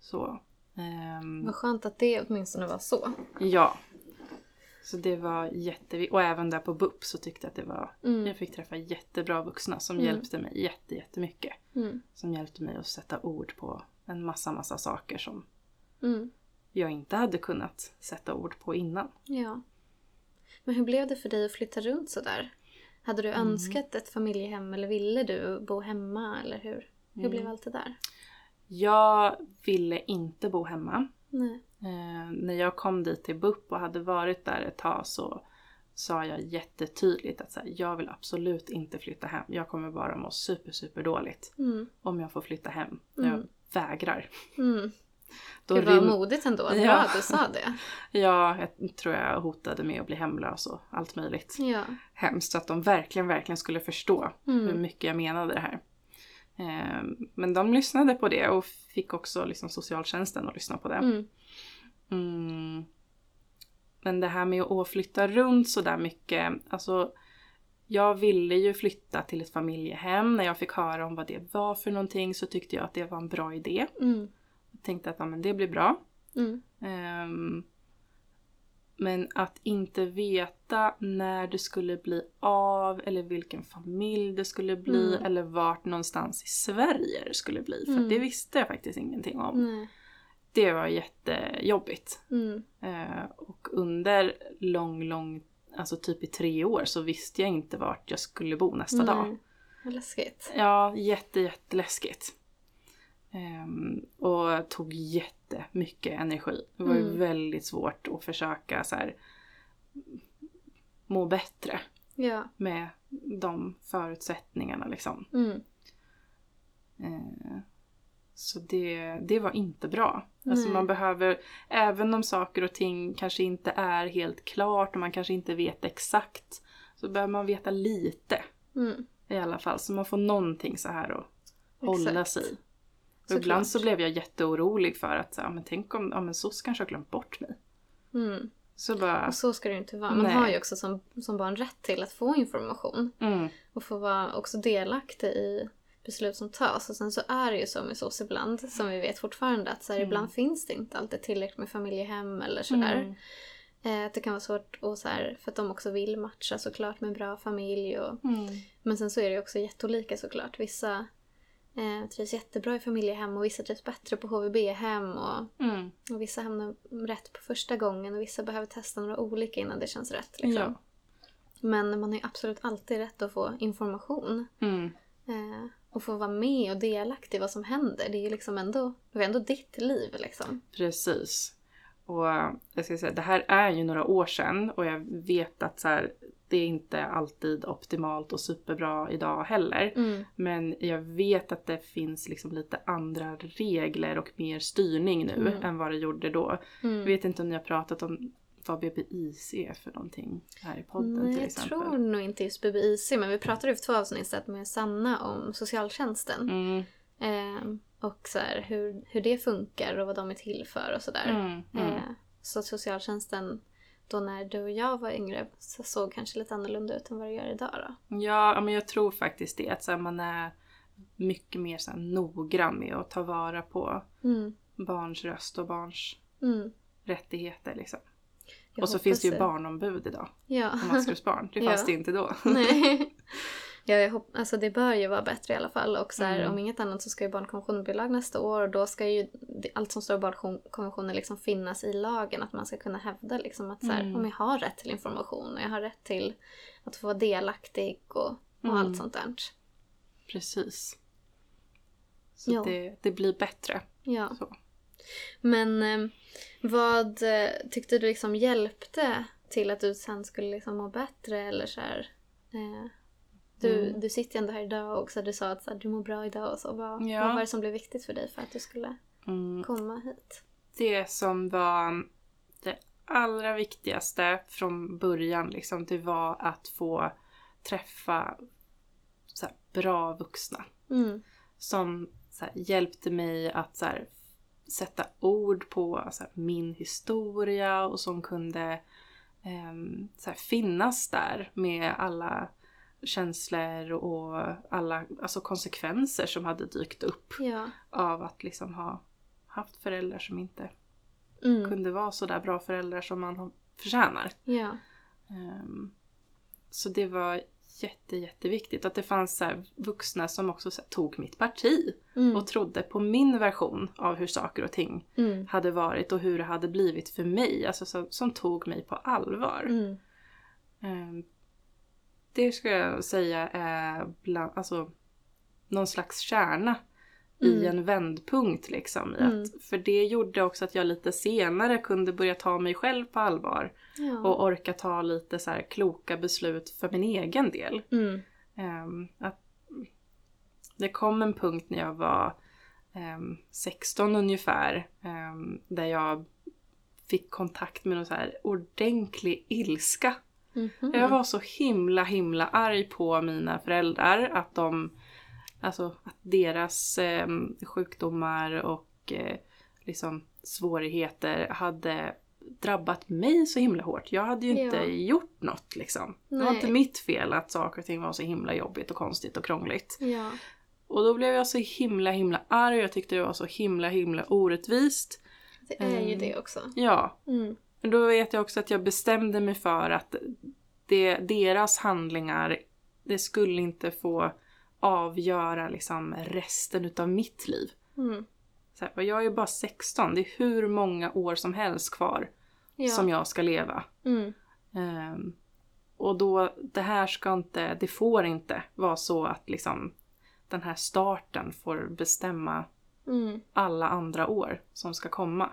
Så, ehm, Vad skönt att det åtminstone var så. ja. Så det var jätteviktigt. Och även där på BUP så tyckte jag att det var... Mm. Jag fick träffa jättebra vuxna som Mm. hjälpte mig jätte, jättemycket. Mm. Som hjälpte mig att sätta ord på en massa, massa saker som Mm. jag inte hade kunnat sätta ord på innan. Ja. Men hur blev det för dig att flytta runt sådär? Hade du Mm. önskat ett familjehem eller ville du bo hemma eller hur? Hur Mm. blev allt det där? Jag ville inte bo hemma. Nej. Eh, när jag kom dit till BUP och hade varit där ett tag så sa jag jättetydligt att så här, jag vill absolut inte flytta hem. Jag kommer bara må super, super dåligt Mm. om jag får flytta hem. Mm. Jag vägrar. Mm. Då Gud vad rim- modigt ändå. Bra Ja. att du sa det. Ja, jag tror jag hotade med att bli hemlös och allt möjligt. Ja. Hemskt så att de verkligen, verkligen skulle förstå hur Mm. mycket jag menade det här. Eh, men de lyssnade på det och fick också liksom socialtjänsten att lyssna på det. Mm. Mm. Men det här med att flytta runt så där mycket, alltså jag ville ju flytta till ett familjehem. När jag fick höra om vad det var för någonting så tyckte jag att det var en bra idé. Mm. Jag tänkte att ja, men det blir bra. Mm. Ehm, men att inte veta när det skulle bli av eller vilken familj det skulle bli Mm. eller vart någonstans i Sverige det skulle bli. För Mm. det visste jag faktiskt ingenting om. Nej. Det var jättejobbigt. Mm. Eh, och under lång, lång, alltså typ i tre år så visste jag inte vart jag skulle bo nästa dag. Nej. Vad läskigt. Ja, jätte, jätteläskigt. Ehm, och tog jättemycket energi. Det var Mm. väldigt svårt att försöka så här, må bättre Ja. med de förutsättningarna liksom. Mm. Eh, så det, det var inte bra. Alltså Nej. man behöver, även om saker och ting kanske inte är helt klart och man kanske inte vet exakt, så behöver man veta lite Mm. i alla fall. Så man får någonting så här att hålla Exakt. sig i. Och ibland så blev jag jätteorolig för att så här, men tänk om ja, men SOS kanske har glömt bort mig. Mm. Så bara, Och så ska det ju inte vara. Man Nej. har ju också som, som barn rätt till att få information. mm, Och få vara också delaktig i beslut som tas. Och sen så är det ju så med SOS ibland, som vi vet fortfarande, att så här, Mm. ibland finns det inte alltid tillräckligt med familjehem eller sådär. mm, Eh, att det kan vara svårt och så här, för att de också vill matcha såklart med en bra familj. Och, mm, men sen så är det ju också jätteolika såklart. Vissa eh, trivs jättebra i familjehem och vissa trivs bättre på HVB-hem. Och, mm, och vissa hamnar rätt på första gången och vissa behöver testa några olika innan det känns rätt. Liksom. ja. Men man har ju absolut alltid rätt att få information. Mm, Eh, och få vara med och delaktig i vad som händer. Det är ju liksom ändå, det är ändå ditt liv liksom. precis. Och eh, jag ska säga, det här är ju några år sedan och jag vet att så här, det är inte alltid optimalt och superbra idag heller. Mm. Men jag vet att det finns liksom lite andra regler och mer styrning nu Mm. än vad det gjorde då. Jag Mm. vet inte om ni har pratat om vad BBIC är för någonting här i podden Nej, till jag exempel. tror nog inte just BBIC, men vi pratade ju för två avsnitt med Sanna om socialtjänsten. Mm, Eh, och så här, hur, hur det funkar och vad de är till för och sådär. Eh, så att socialtjänsten, då när du och jag var yngre, så såg kanske lite annorlunda ut än vad det gör idag då. Ja, ja, men jag tror faktiskt det. Att så här, man är mycket mer så här, noggrann med att ta vara på Mm. barns röst och barns Mm. rättigheter. Liksom. Jag och så finns det ju barnombud idag. Ja. Om maskrosbarn. Det Ja. fanns det inte då. Nej. Ja, jag hopp- alltså det bör ju vara bättre i alla fall. Och så här, Mm. om inget annat så ska ju barnkonventionen bli lag nästa år och då ska ju allt som står i barnkonventionen liksom finnas i lagen. Att man ska kunna hävda liksom att så här, Mm. om jag har rätt till information och jag har rätt till att få vara delaktig och, och Mm. allt sånt där. Precis. Så Ja. det, det blir bättre. Ja. Så. Men eh, vad eh, tyckte du liksom hjälpte till att du sen skulle liksom må bättre eller så här? Eh, du, Mm. du sitter ändå här idag och du sa att så här, du mår bra idag och så. Vad, Ja. vad var det som blev viktigt för dig för att du skulle Mm. komma hit? Det som var det allra viktigaste från början, liksom, det var att få träffa här, bra vuxna. Mm. Som här, hjälpte mig att så här, sätta ord på så min historia och som kunde här, finnas där med alla känslor och alla alltså, konsekvenser som hade dykt upp Ja. av att liksom ha haft föräldrar som inte Mm. kunde vara så där bra föräldrar som man förtjänar. Ja. Ehm, så det var jätte, jätteviktigt att det fanns så vuxna som också så här, tog mitt parti Mm. och trodde på min version av hur saker och ting Mm. hade varit och hur det hade blivit för mig. Alltså som, som tog mig på allvar. Mm. Det ska jag säga är bland, alltså, någon slags kärna i Mm. en vändpunkt. Liksom, i Mm. att, för det gjorde också att jag lite senare kunde börja ta mig själv på allvar. Ja. Och orka ta lite så kloka beslut för min egen del. Mm. Ehm, att det kom en punkt när jag var ehm, 16 ungefär. ehm, där jag fick kontakt med någon så ordentlig ilska. Mhm. Jag var så himla himla arg på mina föräldrar att de Alltså att deras ehm, sjukdomar och eh, liksom svårigheter hade drabbat mig så himla hårt. Jag hade ju inte Ja. gjort något liksom. Det var Nej. inte mitt fel att saker och ting var så himla jobbigt och konstigt och krångligt. Ja. Och då blev jag så himla himla arg och jag tyckte det var så himla himla orättvist. Det är ju Mm. det också. Ja, Mm. Men då vet jag också att jag bestämde mig för att det, deras handlingar, det skulle inte få avgöra liksom resten utav mitt liv. Mm. Så här, jag är ju bara 16, det är hur många år som helst kvar Ja. som jag ska leva. Mm. Ehm, och då, det här ska inte, det får inte vara så att liksom den här starten får bestämma Mm. alla andra år som ska komma.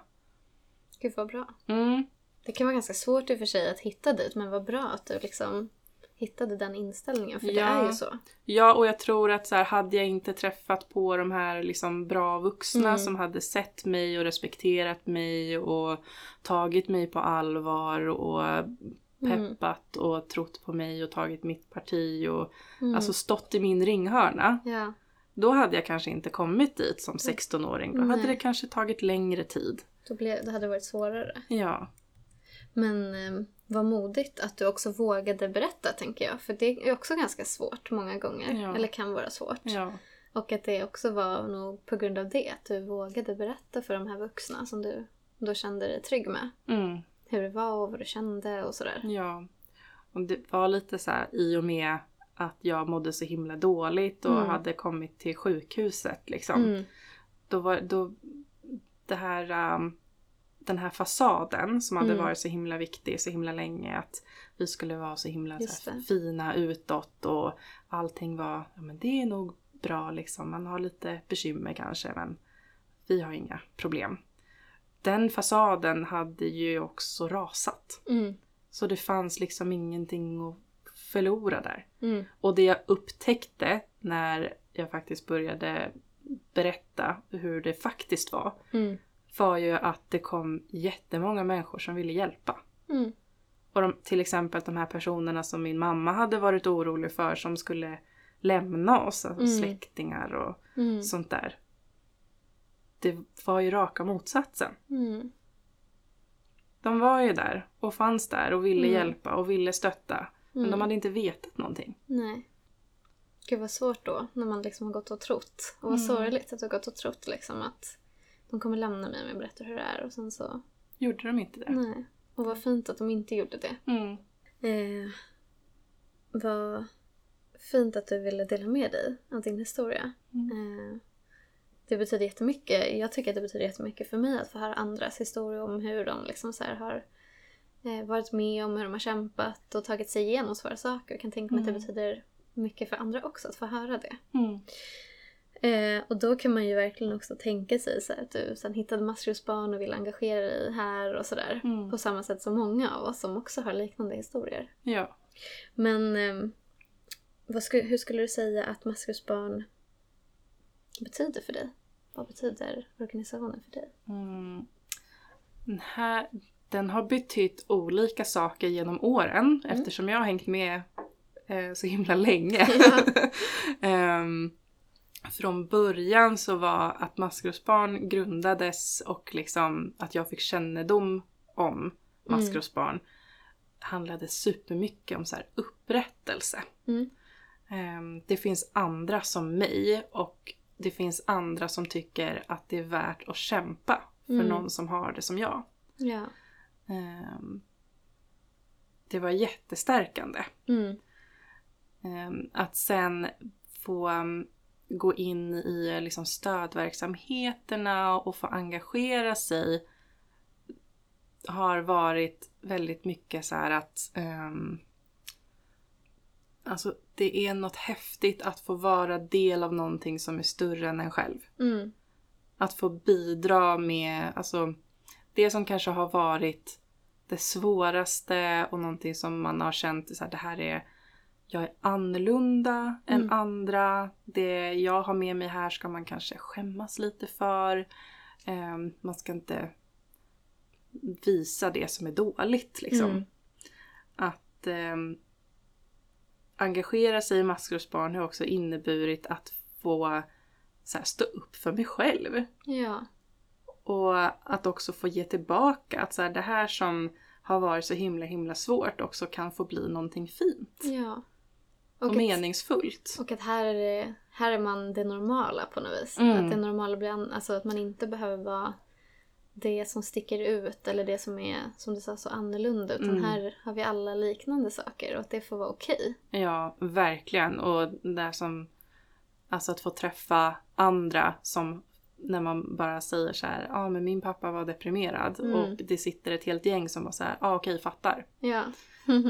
Gud vad bra. Mm. Det kan vara ganska svårt i och för sig att hitta dit men vad bra att du liksom hittade den inställningen för det Ja. är ju så. Ja, och jag tror att så här, hade jag inte träffat på de här liksom bra vuxna Mm. som hade sett mig och respekterat mig och tagit mig på allvar och Mm. peppat och trott på mig och tagit mitt parti och Mm. alltså stått i min ringhörna. Ja. Då hade jag kanske inte kommit dit som 16-åring. Då hade det kanske tagit längre tid. Då blev, det hade varit svårare. Ja. Men eh, vad modigt att du också vågade berätta tänker jag. För det är också ganska svårt många gånger. Ja. Eller kan vara svårt. Ja. Och att det också var nog på grund av det. Att du vågade berätta för de här vuxna som du då kände dig trygg med. Mm. Hur det var och vad du kände och sådär. Ja. Och det var lite så här i och med att jag mådde så himla dåligt och Mm. hade kommit till sjukhuset liksom. Mm. Då var då det här um, den här fasaden som hade Mm. varit så himla viktig så himla länge att vi skulle vara så himla så här, fina utåt och allting var, ja men det är nog bra liksom. Man har lite bekymmer kanske men vi har inga problem. Den fasaden hade ju också rasat. Mm. Så det fanns liksom ingenting att förlora där. Mm. Och det jag upptäckte när jag faktiskt började berätta hur det faktiskt var Mm. Var ju att det kom jättemånga människor som ville hjälpa. Mm. Och de, till exempel de här personerna som min mamma hade varit orolig för som skulle lämna oss, alltså Mm. släktingar och Mm. sånt där. Det var ju raka motsatsen. Mm. De var ju där och fanns där och ville Mm. hjälpa och ville stötta. Men Mm. de hade inte vetat någonting. Nej. Gud vad svårt då när man liksom har gått och trott. Och vad Mm. sorgligt att du har gått och trott liksom att de kommer lämna mig om jag berättar hur det är och sen så... Gjorde de inte det? Nej. Och vad fint att de inte gjorde det. Mm. Eh, vad fint att du ville dela med dig av din historia. Mm. Eh, det betyder jättemycket. Jag tycker att det betyder jättemycket för mig att få höra andras historier om hur de liksom så har eh, varit med om hur de har kämpat och tagit sig igenom svåra saker. Jag kan tänka mig att det Mm. betyder mycket för andra också att få höra det. Mm. Eh, och då kan man ju verkligen också tänka sig så här, att du sen hittade maskrosbarn och vill engagera dig här och sådär. Mm. På samma sätt som många av oss som också har liknande historier. Ja. Men eh, vad sku, hur skulle du säga att maskrosbarn betyder för dig? Vad betyder organisationen för dig? Mm. Den, här, den har betytt olika saker genom åren Mm. eftersom jag har hängt med eh, så himla länge. Ja. Ehm, från början så var att Maskrosbarn grundades och liksom att jag fick kännedom om Maskrosbarn handlade supermycket om så här upprättelse. Mm. Ehm, det finns andra som mig och det finns andra som tycker att det är värt att kämpa för Mm. någon som har det som jag. Ja. Ehm, det var jättestärkande. Mm. Ehm, att sen få um, gå in i liksom stödverksamheterna och få engagera sig har varit väldigt mycket så här att ehm, Alltså det är något häftigt att få vara del av någonting som är större än en själv. Mm. Att få bidra med, alltså det som kanske har varit det svåraste och någonting som man har känt så här, det här är jag är annorlunda än Mm. andra. Det jag har med mig här ska man kanske skämmas lite för. Ehm, man ska inte visa det som är dåligt liksom. Mm. Att ehm, engagera sig i maskrosbarn har också inneburit att få så här, stå upp för mig själv. Ja. Och att också få ge tillbaka. Att så här, det här som har varit så himla himla svårt också kan få bli någonting fint. Ja. Och, att- meningsfullt. Och att här är, det, här är man det normala på något vis. Mm. Att det normala blir an- alltså att man inte behöver vara det som sticker ut eller det som är, som du sa, så annorlunda. Utan Mm. här har vi alla liknande saker och att det får vara okej. Ja, verkligen. Och det som... Alltså att få träffa andra som när man bara säger så här, ja ah, men min pappa var deprimerad Mm. och det sitter ett helt gäng som bara så här, ja ah, okej fattar. Ja.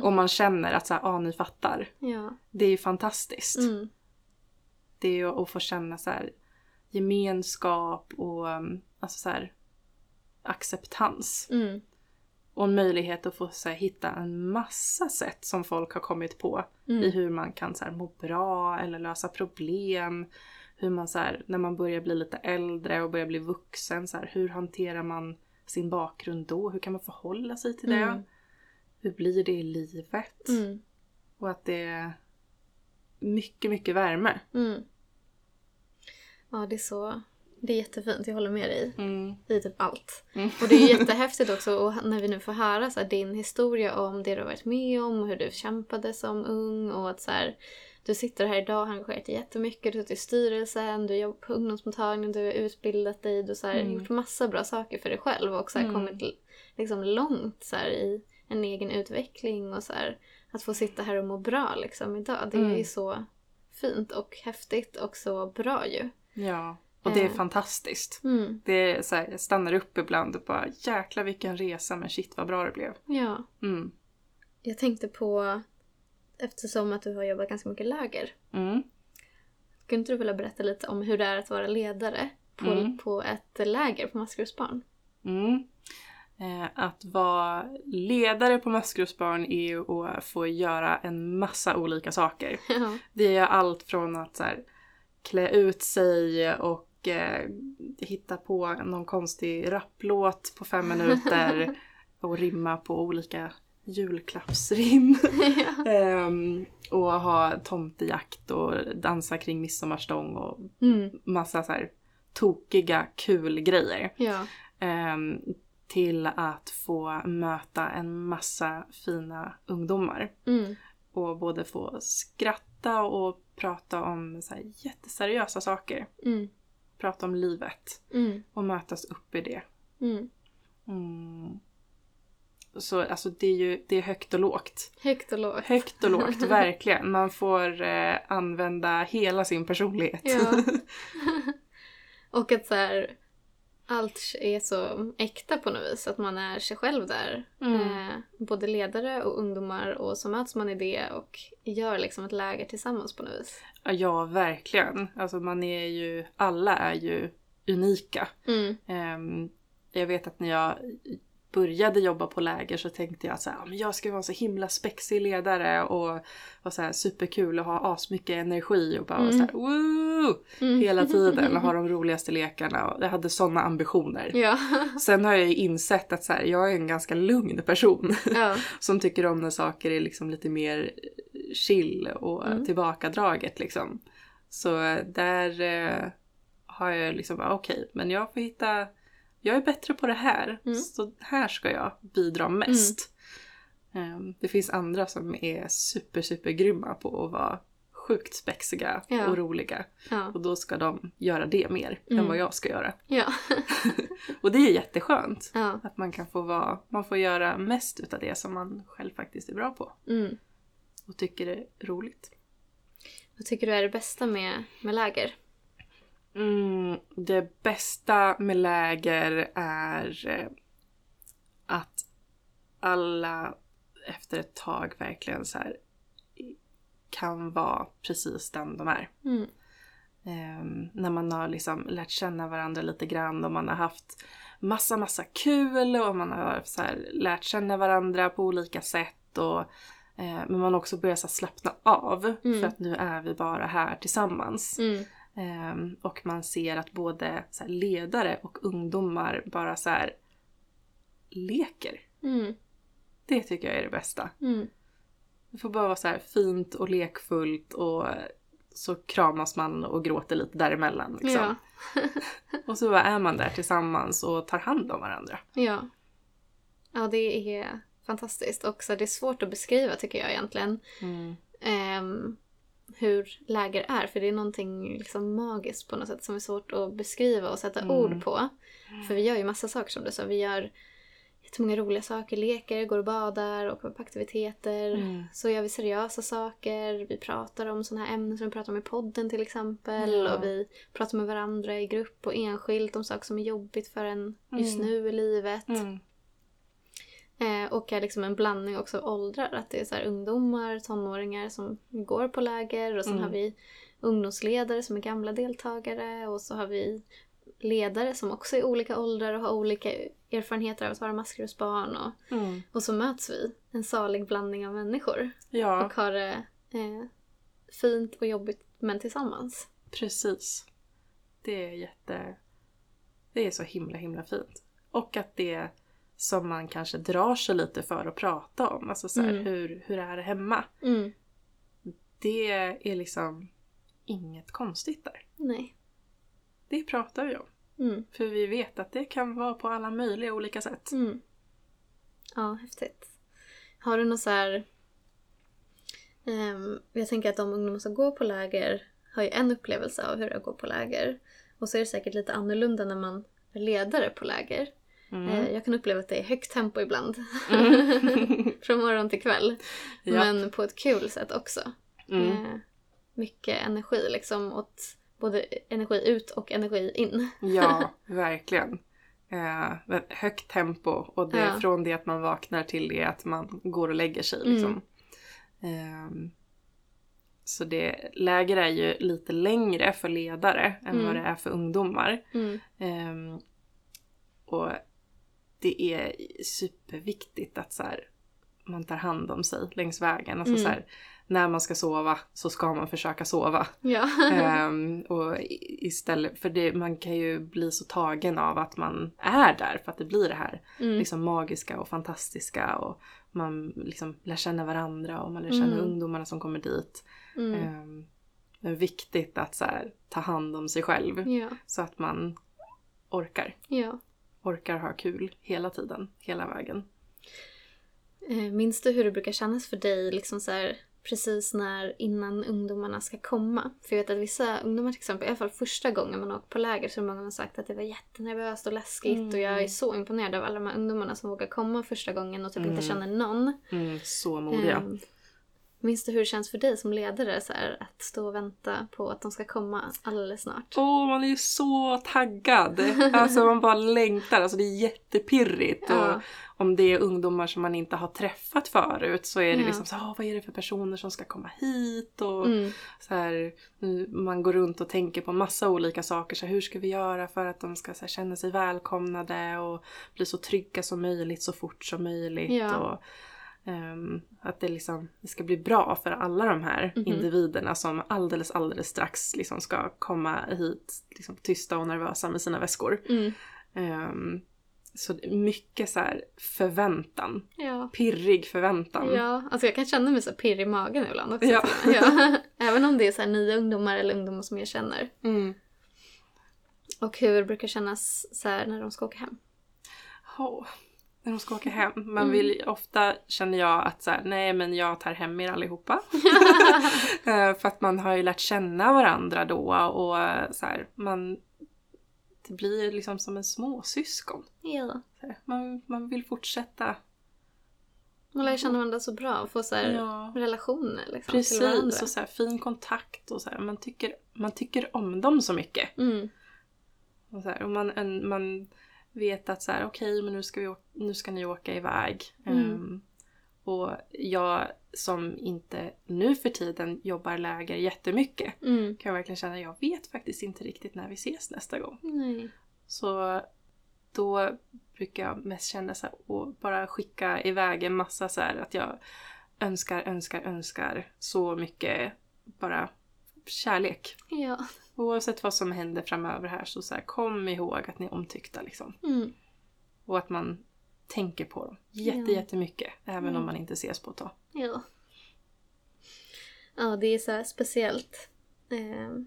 Och man känner att så här, ah, ni fattar. ja. Det är ju fantastiskt. Mm. Det är ju att få känna så här gemenskap och um, alltså så här acceptans. Mm. Och en möjlighet att få så här, hitta en massa sätt som folk har kommit på i Mm. hur man kan så här, må bra eller lösa problem. Hur man så här, när man börjar bli lite äldre och börjar bli vuxen, så hur hanterar man sin bakgrund då? Hur kan man förhålla sig till det? Mm. Hur blir det i livet? Mm. Och att det är mycket, mycket värme. Mm. Ja, det är så... Det är jättefint, jag håller med dig Mm. i typ allt. Mm. Och det är jättehäftigt också och när vi nu får höra så här, din historia om det du har varit med om och hur du kämpade som ung och att så här, du sitter här idag och har engagerat dig jättemycket, du sitter i styrelsen, du jobbar på ungdomsmottagningen, du har utbildat dig, du har Mm. gjort massa bra saker för dig själv och så här, Mm. kommit liksom långt så här, i en egen utveckling och så här, att få sitta här och må bra liksom idag. Det är Mm. ju så fint och häftigt och så bra ju. Ja, och det är Eh. fantastiskt. Mm. Det är så här, jag stannar upp ibland och bara jäklar vilken resa men shit vad bra det blev. Ja. Mm. Jag tänkte på, eftersom att du har jobbat ganska mycket läger, Mm. skulle inte du vilja berätta lite om hur det är att vara ledare på, Mm. på ett läger på Maskrosbarn? Mm. Eh, att vara ledare på Maskrosbarn är ju att få göra en massa olika saker. Ja. Det är allt från att så här, klä ut sig och eh, hitta på någon konstig rapplåt på fem minuter och rimma på olika julklappsrim. ja. Ehm, och ha tomtejakt och dansa kring midsommarstång och Mm. massa så här tokiga kul grejer. ja. Ehm, till att få möta en massa fina ungdomar. Mm. Och både få skratta och prata om så jätteseriösa saker. Mm. Prata om livet Mm. och mötas upp i det. Mm. Mm. Så alltså det är ju det är högt och lågt. Högt och lågt. Högt och lågt, verkligen. Man får eh, använda hela sin personlighet. Ja. och att så här, allt är så äkta på något vis. Att man är sig själv där. Mm. Eh, både ledare och ungdomar och så möts man i det och gör liksom ett läger tillsammans på något vis. Ja, verkligen. Alltså man är ju, alla är ju unika. Mm. Ehm, jag vet att när jag började jobba på läger så tänkte jag att så här, "Ja, men jag ska vara en så himla spexig ledare och vara så här superkul och ha asmycket energi och bara vara så här, woo! Mm. hela tiden och ha de roligaste lekarna. Och jag hade sådana ambitioner. Ja. Sen har jag ju insett att så här, jag är en ganska lugn person ja. som tycker om när saker är liksom lite mer chill och Mm. tillbakadraget liksom. Så där eh, har jag liksom okej, men jag får hitta, jag är bättre på det här, Mm. så här ska jag bidra mest. Ehm, det finns andra som är super, super grymma på att vara sjukt spexiga Ja. och roliga. Ja. Och då ska de göra det mer än Mm. vad jag ska göra. Ja. Och det är jätteskönt. Att man kan få vara, man får göra mest utav det som man själv faktiskt är bra på. Mm. Och tycker det är roligt. Vad tycker du är det bästa med, med läger? Mm, det bästa med läger är eh, att alla efter ett tag verkligen så här kan vara precis den de är. Mm. Ehm, när man har liksom lärt känna varandra lite grann och man har haft massa, massa kul och man har så här lärt känna varandra på olika sätt. Och, eh, men man också börjar så här slappna av Mm. för att nu är vi bara här tillsammans. Mm. Ehm, och man ser att både ledare och ungdomar bara så här leker. Mm. Det tycker jag är det bästa. Mm. Det får bara vara så här fint och lekfullt och så kramas man och gråter lite däremellan. Liksom. Ja. Och så bara är man där tillsammans och tar hand om varandra. Ja. Ja, det är fantastiskt. Och så är det svårt att beskriva tycker jag egentligen. ehm, hur läger är. För det är någonting liksom magiskt på något sätt som är svårt att beskriva och sätta Mm. ord på. För vi gör ju massa saker som du sa. Vi gör jättemånga roliga saker. Leker, går och badar, åker på aktiviteter. Mm. Så gör vi seriösa saker. Vi pratar om sådana här ämnen som vi pratar om i podden till exempel. Ja. Och vi pratar med varandra i grupp och enskilt om saker som är jobbigt för en just Mm. nu i livet. Mm. Eh, och är liksom en blandning också av åldrar. Att det är så här ungdomar, tonåringar som går på läger och sen Mm. har vi ungdomsledare som är gamla deltagare och så har vi ledare som också är olika åldrar och har olika erfarenheter av att vara maskrosbarn och, Mm. och så möts vi. En salig blandning av människor Ja, och har det eh, fint och jobbigt men tillsammans. precis. Det är jätte... Det är så himla himla fint. Och att det som man kanske drar sig lite för att prata om. Alltså så här, Mm. hur, hur är det hemma? Mm. Det är liksom inget konstigt där. Nej. det pratar vi om. Mm. För vi vet att det kan vara på alla möjliga olika sätt. Mm. Ja, häftigt. Har du något så här... ehm, jag tänker att de ungdomar som går på läger har ju en upplevelse av hur det är att gå på läger. Och så är det säkert lite annorlunda när man är ledare på läger. Mm. Eh, jag kan uppleva att det är högt tempo ibland. Mm. Från morgon till kväll. Ja. Men på ett kul sätt också. Mm. Eh, mycket energi liksom. Åt både energi ut och energi in. Ja, verkligen. Eh, högt tempo och det Ja. från det att man vaknar till det att man går och lägger sig. Mm. Liksom. Ehm, så det, läger är ju lite längre för ledare än Mm. vad det är för ungdomar. Mm. Ehm, och det är superviktigt att så här, man tar hand om sig längs vägen. Alltså Mm. så här, när man ska sova så ska man försöka sova. Ja. Ehm, och istället, för det, man kan ju bli så tagen av att man är där för att det blir det här Mm. liksom magiska och fantastiska och man liksom lär känna varandra och man lär känna Mm. ungdomarna som kommer dit. Mm. Ehm, det är viktigt att så här, ta hand om sig själv Ja. så att man orkar. ja. Orkar ha kul hela tiden, hela vägen. Eh, Minns du hur det brukar kännas för dig liksom så här, precis när innan ungdomarna ska komma? För jag vet att vissa ungdomar till exempel, i alla fall första gången man åkt på läger så har många sagt att det var jättenervöst och läskigt Mm. och jag är så imponerad av alla de här ungdomarna som vågar komma första gången och typ Mm. inte känner någon. Mm, så modiga. Ehm, minns du hur det känns för dig som ledare så här, att stå och vänta på att de ska komma alldeles snart? Åh, man är ju så taggad! Alltså man bara längtar, alltså det är jättepirrigt. Ja. Och om det är ungdomar som man inte har träffat förut så är det Ja. liksom så "Åh, vad är det för personer som ska komma hit? Och Mm. så här, man går runt och tänker på massa olika saker. Så här, hur ska vi göra för att de ska här, känna sig välkomnade och bli så trygga som möjligt så fort som möjligt. Ja. Och, ehm, att det, liksom, det ska bli bra för alla de här Mhm. individerna som alldeles, alldeles strax liksom ska komma hit liksom, tysta och nervösa med sina väskor. Mm. Ehm, så mycket så förväntan. Ja. Pirrig förväntan. Ja, alltså jag kan känna mig så pirrig i magen ibland också. Ja. ja. Även om det är så nya ungdomar eller ungdomar som jag känner. Mm. Och hur brukar kännas så när de ska åka hem. Åh, när de ska åka hem. Man Mm. vill, ofta känner jag att så här, nej men jag tar hem er allihopa. Eh, För att man har ju lärt känna varandra då och eh, så här, man det blir liksom som en småsyskon. ja. Man, man vill fortsätta. Man lär känna varandra så bra och få så Ja. relationer liksom, till varandra. Precis, och så här, fin kontakt och så här, man, tycker, man tycker om dem så mycket. Mm. Och, så och man, en, man vet att så här, okej men nu ska, vi, åka- nu ska ni åka iväg. Mm. Ehm, och jag som inte nu för tiden jobbar läger jättemycket Mm. kan jag verkligen känna jag vet faktiskt inte riktigt när vi ses nästa gång. Nej. Så då brukar jag mest känna så här, och bara skicka iväg en massa så här att jag önskar, önskar, önskar så mycket bara kärlek. Ja. Oavsett vad som händer framöver här så, så här, kom ihåg att ni är omtyckta liksom. Mm. Och att man tänker på dem jätte, Ja. jättemycket. Även Mm. om man inte ses på ett tag. Ja. Ja, det är så speciellt. Eh,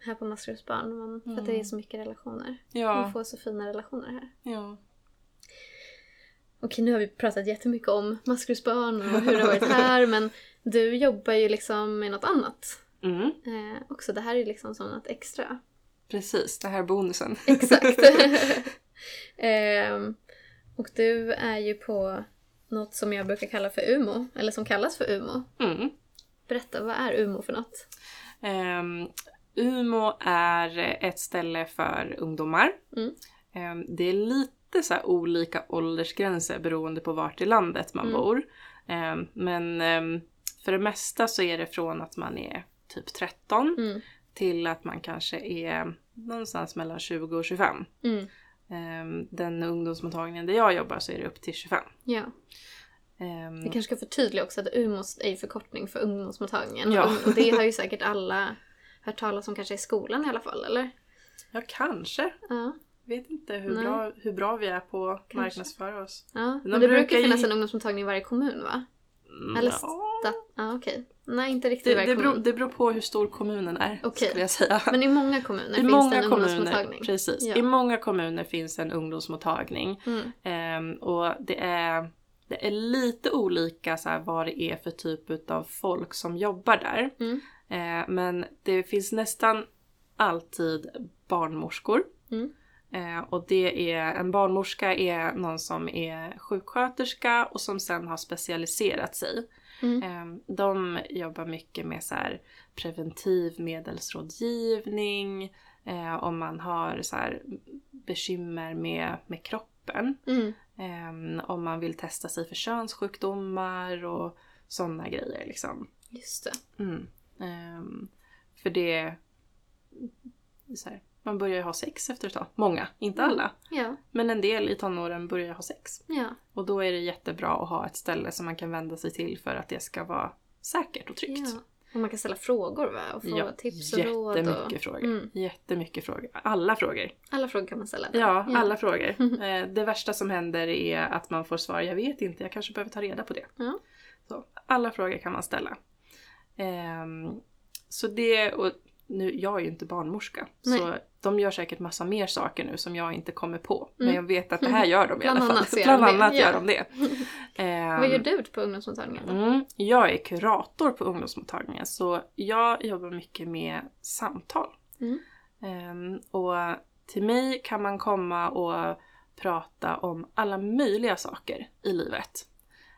här på Maskrosbarn. Man, För att det är Mm. så mycket relationer. Man Ja, får så fina relationer här. ja. Okej, nu har vi pratat jättemycket om Maskrosbarn och hur det har varit här. men du jobbar ju liksom med något annat. Mm, Eh, också, det här är liksom som något extra. precis, det här är bonusen. Exakt. Ehm, och du är ju på något som jag brukar kalla för UMO, eller som kallas för UMO. Mm. Berätta, vad är UMO för något? Ehm, Umo är ett ställe för ungdomar. Mm. Ehm, det är lite så här olika åldersgränser beroende på vart i landet man Mm. bor. Ehm, men för det mesta så är det från att man är typ 13 Mm. till att man kanske är någonstans mellan 20 och 25. Mm. Ehm, den ungdomsmottagningen där jag jobbar så är det upp till 25. Ja. Ehm, Vi kanske ska förtydliga också att UMO är förkortning för ungdomsmottagningen. Ja. Och- Och det har ju säkert alla hört talas om kanske i skolan i alla fall, eller? Ja, kanske. Ja. Vet inte hur, Nej. bra, hur bra vi är på att marknadsföra oss. ja. Men det brukar brukar finnas en ungdomsmottagning i varje kommun va? Eller ja. Sta- Ja, okej. Nej, inte riktigt Det, det, beror, det beror på hur stor kommunen är, Okej. skulle jag säga. Men i många kommuner I finns många det en kommuner, ungdomsmottagning. precis. Ja. I många kommuner finns en ungdomsmottagning. Mm. Ehm, och det är, det är lite olika så här, vad det är för typ av folk som jobbar där. Mm. Eh, men det finns nästan alltid barnmorskor. Mm. Eh, och det är, en barnmorska är någon som är sjuksköterska och som sen har specialiserat sig. Mm. Eh, de jobbar mycket med så här preventivmedelsrådgivning, eh, om man har så här bekymmer med, med kroppen. Mm. Eh, om man vill testa sig för könssjukdomar och sådana grejer liksom. Just det. Mm. Ehm, för det så här, man börjar ju ha sex efter ett tag. Många, inte Mm. alla. Ja. Men en del i tonåren börjar ha sex. Ja. Och då är det jättebra att ha ett ställe som man kan vända sig till för att det ska vara säkert och tryggt. ja. Och man kan ställa frågor va? Och få Ja, tips och råd. Jättemycket Och... frågor. Mm. Jättemycket frågor. Alla frågor. Alla frågor kan man ställa. där. Ja, alla frågor. Eh, Det värsta som händer är att man får svar, jag vet inte, jag kanske behöver ta reda på det. Ja. Så, alla frågor kan man ställa. Ehm, så det, och nu, jag är ju inte barnmorska, Nej. så de gör säkert massa mer saker nu som jag inte kommer på. Men Mm. jag vet att det här gör de i alla fall. Bland det, annat ja. gör de det. Ehm, Vad gör du på ungdomsmottagningen? Mm, jag är kurator på ungdomsmottagningen så jag jobbar mycket med samtal. Mm. Ehm, och till mig kan man komma och prata om alla möjliga saker i livet.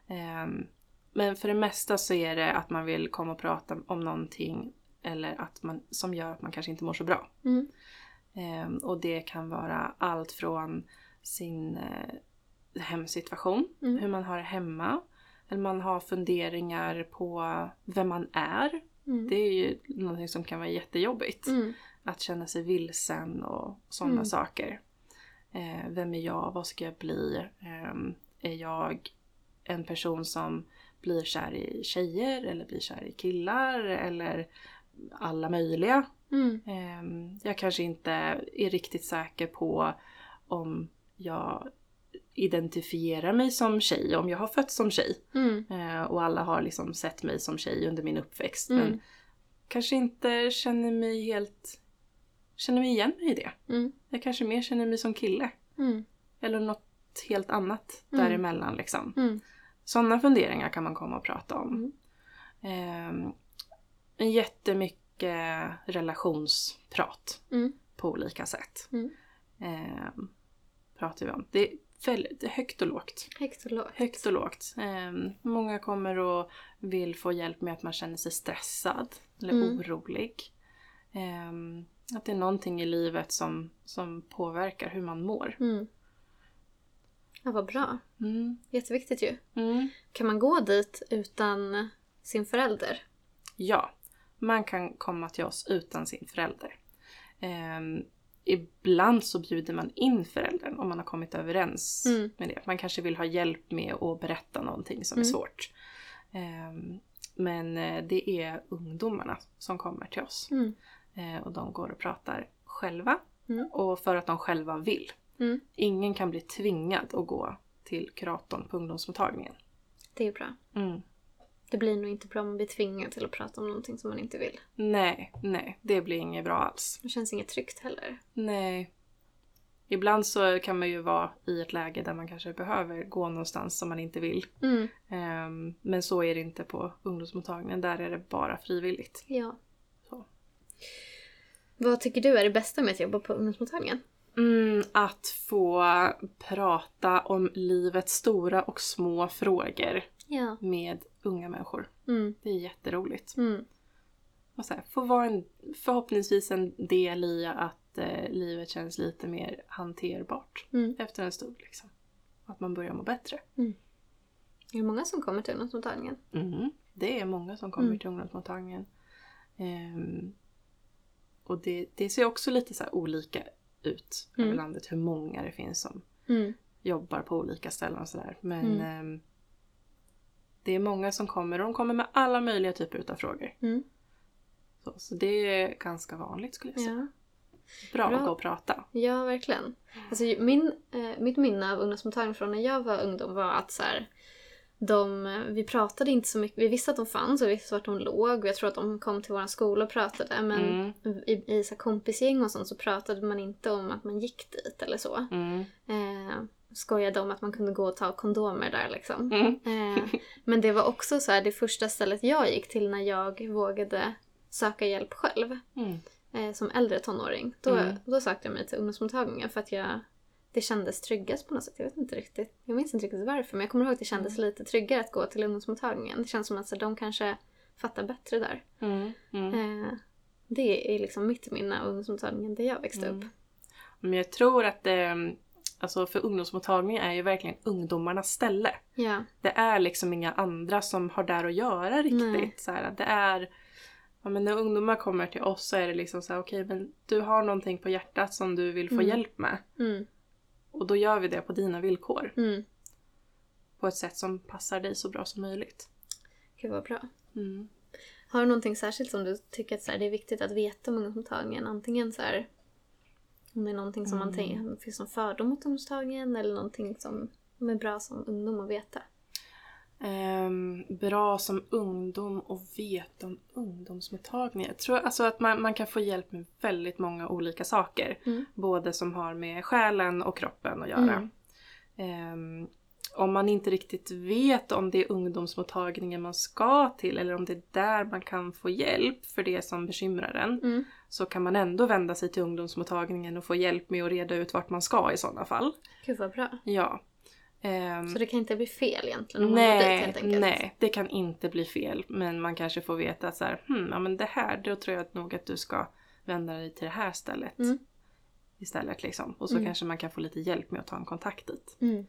Ehm, men för det mesta så är det att man vill komma och prata om någonting eller att man, som gör att man kanske inte mår så bra. Mm. Ehm, och det kan vara allt från sin eh, hemsituation, Mm. hur man har det hemma, eller man har funderingar på vem man är. Mm. Det är ju någonting som kan vara jättejobbigt. Mm. Att känna sig vilsen och sådana Mm. saker. Eh, vem är jag? Vad ska jag bli? Ehm, är jag en person som blir kär i tjejer eller blir kär i killar eller alla möjliga? Mm. Ehm, Jag kanske inte är riktigt säker på om jag identifierar mig som tjej, om jag har fötts som tjej. Mm. Eh, Och alla har liksom sett mig som tjej under min uppväxt. Mm. Men kanske inte känner mig helt... Känner mig igen mig i det. Mm. Jag kanske mer känner mig som kille. Mm. Eller något helt annat Mm. däremellan liksom. Mm. Sådana funderingar kan man komma och prata om. Mm. Ehm, en jättemycket relationsprat Mm. på olika sätt. Mm. Ehm, pratar vi om. Det är väldigt högt och lågt. Högt och lågt. Högt och lågt. Ehm, många kommer och vill få hjälp med att man känner sig stressad eller Mm. orolig. Ehm, att det är någonting i livet som, som påverkar hur man mår. Mm. Ja, vad bra. Mm. Jätteviktigt ju. Mm. Kan man gå dit utan sin förälder? Ja, man kan komma till oss utan sin förälder. Ehm, ibland så bjuder man in föräldern om man har kommit överens Mm. med det. Man kanske vill ha hjälp med att berätta någonting som är Mm. svårt. Ehm, men eh, det är ungdomarna som kommer till oss. Mm. Eh, och de går och pratar själva. Mm. Och för att de själva vill. Mm. Ingen kan bli tvingad att gå till kuratorn på ungdomsmottagningen. Det är bra. Det blir nog inte bra om man blir tvingad till att prata om någonting som man inte vill. Nej, nej, det blir inget bra alls. Det känns inget tryggt heller. Nej. Ibland så kan man ju vara i ett läge där man kanske behöver gå någonstans som man inte vill. Mm. Ehm, men så är det inte på ungdomsmottagningen. Där är det bara frivilligt. Ja. Så. Vad tycker du är det bästa med att jobba på ungdomsmottagningen? Mm, att få prata om livets stora och små frågor Ja. med unga människor. Mm. Det är jätteroligt. Mm. Och så här, få vara en, förhoppningsvis en del i att eh, livet känns lite mer hanterbart Mm. efter en stund. Liksom. Att man börjar må bättre. Är det många som kommer till ungdomsmottagningen? Mm. Det är många som kommer Mm. till ungdomsmottagningen. Ehm, och det, det ser också lite så olika ut Mm. över landet hur många det finns som Mm. jobbar på olika ställen och sådär. Men Mm. ehm, det är många som kommer och de kommer med alla möjliga typer av frågor. Mm. Så, så det är ganska vanligt skulle jag säga. Ja. Bra, Bra. att gå och prata. Ja, verkligen. Alltså, min, eh, mitt minne av ungdomsmottagningen från när jag var ungdom var att så här, de, vi pratade inte så mycket, vi visste att de fanns och vi visste vart de låg och jag tror att de kom till vår skola och pratade men Mm. i, i så kompisgäng och sånt så pratade man inte om att man gick dit eller så. Mm. Eh, skojade om att man kunde gå och ta kondomer där liksom. Mm. Eh, men det var också så här det första stället jag gick till när jag vågade söka hjälp själv. Mm. Eh, som äldre tonåring. Då, Mm. då sökte jag mig till ungdomsmottagningen för att jag, det kändes tryggast på något sätt. Jag vet inte riktigt. Jag minns inte riktigt varför men jag kommer ihåg att det kändes lite tryggare att gå till ungdomsmottagningen. Det känns som att så, de kanske fattar bättre där. Mm. Mm. Eh, det är liksom mitt minne av ungdomsmottagningen där jag växte Mm. upp. Men jag tror att det, alltså för ungdomsmottagningen är ju verkligen ungdomarnas ställe. Ja. Det är liksom inga andra som har där att göra riktigt. Nej. Så här, det är, ja, men när ungdomar kommer till oss så är det liksom så här, okej men du har någonting på hjärtat som du vill få Mm. hjälp med. Mm. Och då gör vi det på dina villkor. Mm. På ett sätt som passar dig så bra som möjligt. Gud vad bra. Mm. Har du någonting särskilt som du tycker att så här, det är viktigt att veta om ungdomsmottagningen? Antingen så här, om det är någonting som man Mm. tänker, det finns någon fördom mot ungdomsmottagningen eller någonting som, är bra som ungdom att veta. Ehm, bra som ungdom och veta om ungdomsmottagningar. Jag tror alltså att man, man kan få hjälp med väldigt många olika saker. Mm. Både som har med själen och kroppen att göra. Mm. Ehm, om man inte riktigt vet om det är ungdomsmottagningen man ska till eller om det är där man kan få hjälp för det som bekymrar en. Mm. Så kan man ändå vända sig till ungdomsmottagningen och få hjälp med att reda ut vart man ska i sådana fall. Gud vad bra. Ja. Ehm, Så det kan inte bli fel egentligen om man går dit Nej, helt enkelt? nej, det kan inte bli fel. Men man kanske får veta att så här, hmm, ja men det här, då tror jag nog att du ska vända dig till det här stället. Mm. Istället liksom. Och så Mm. kanske man kan få lite hjälp med att ta en kontakt dit. Mm.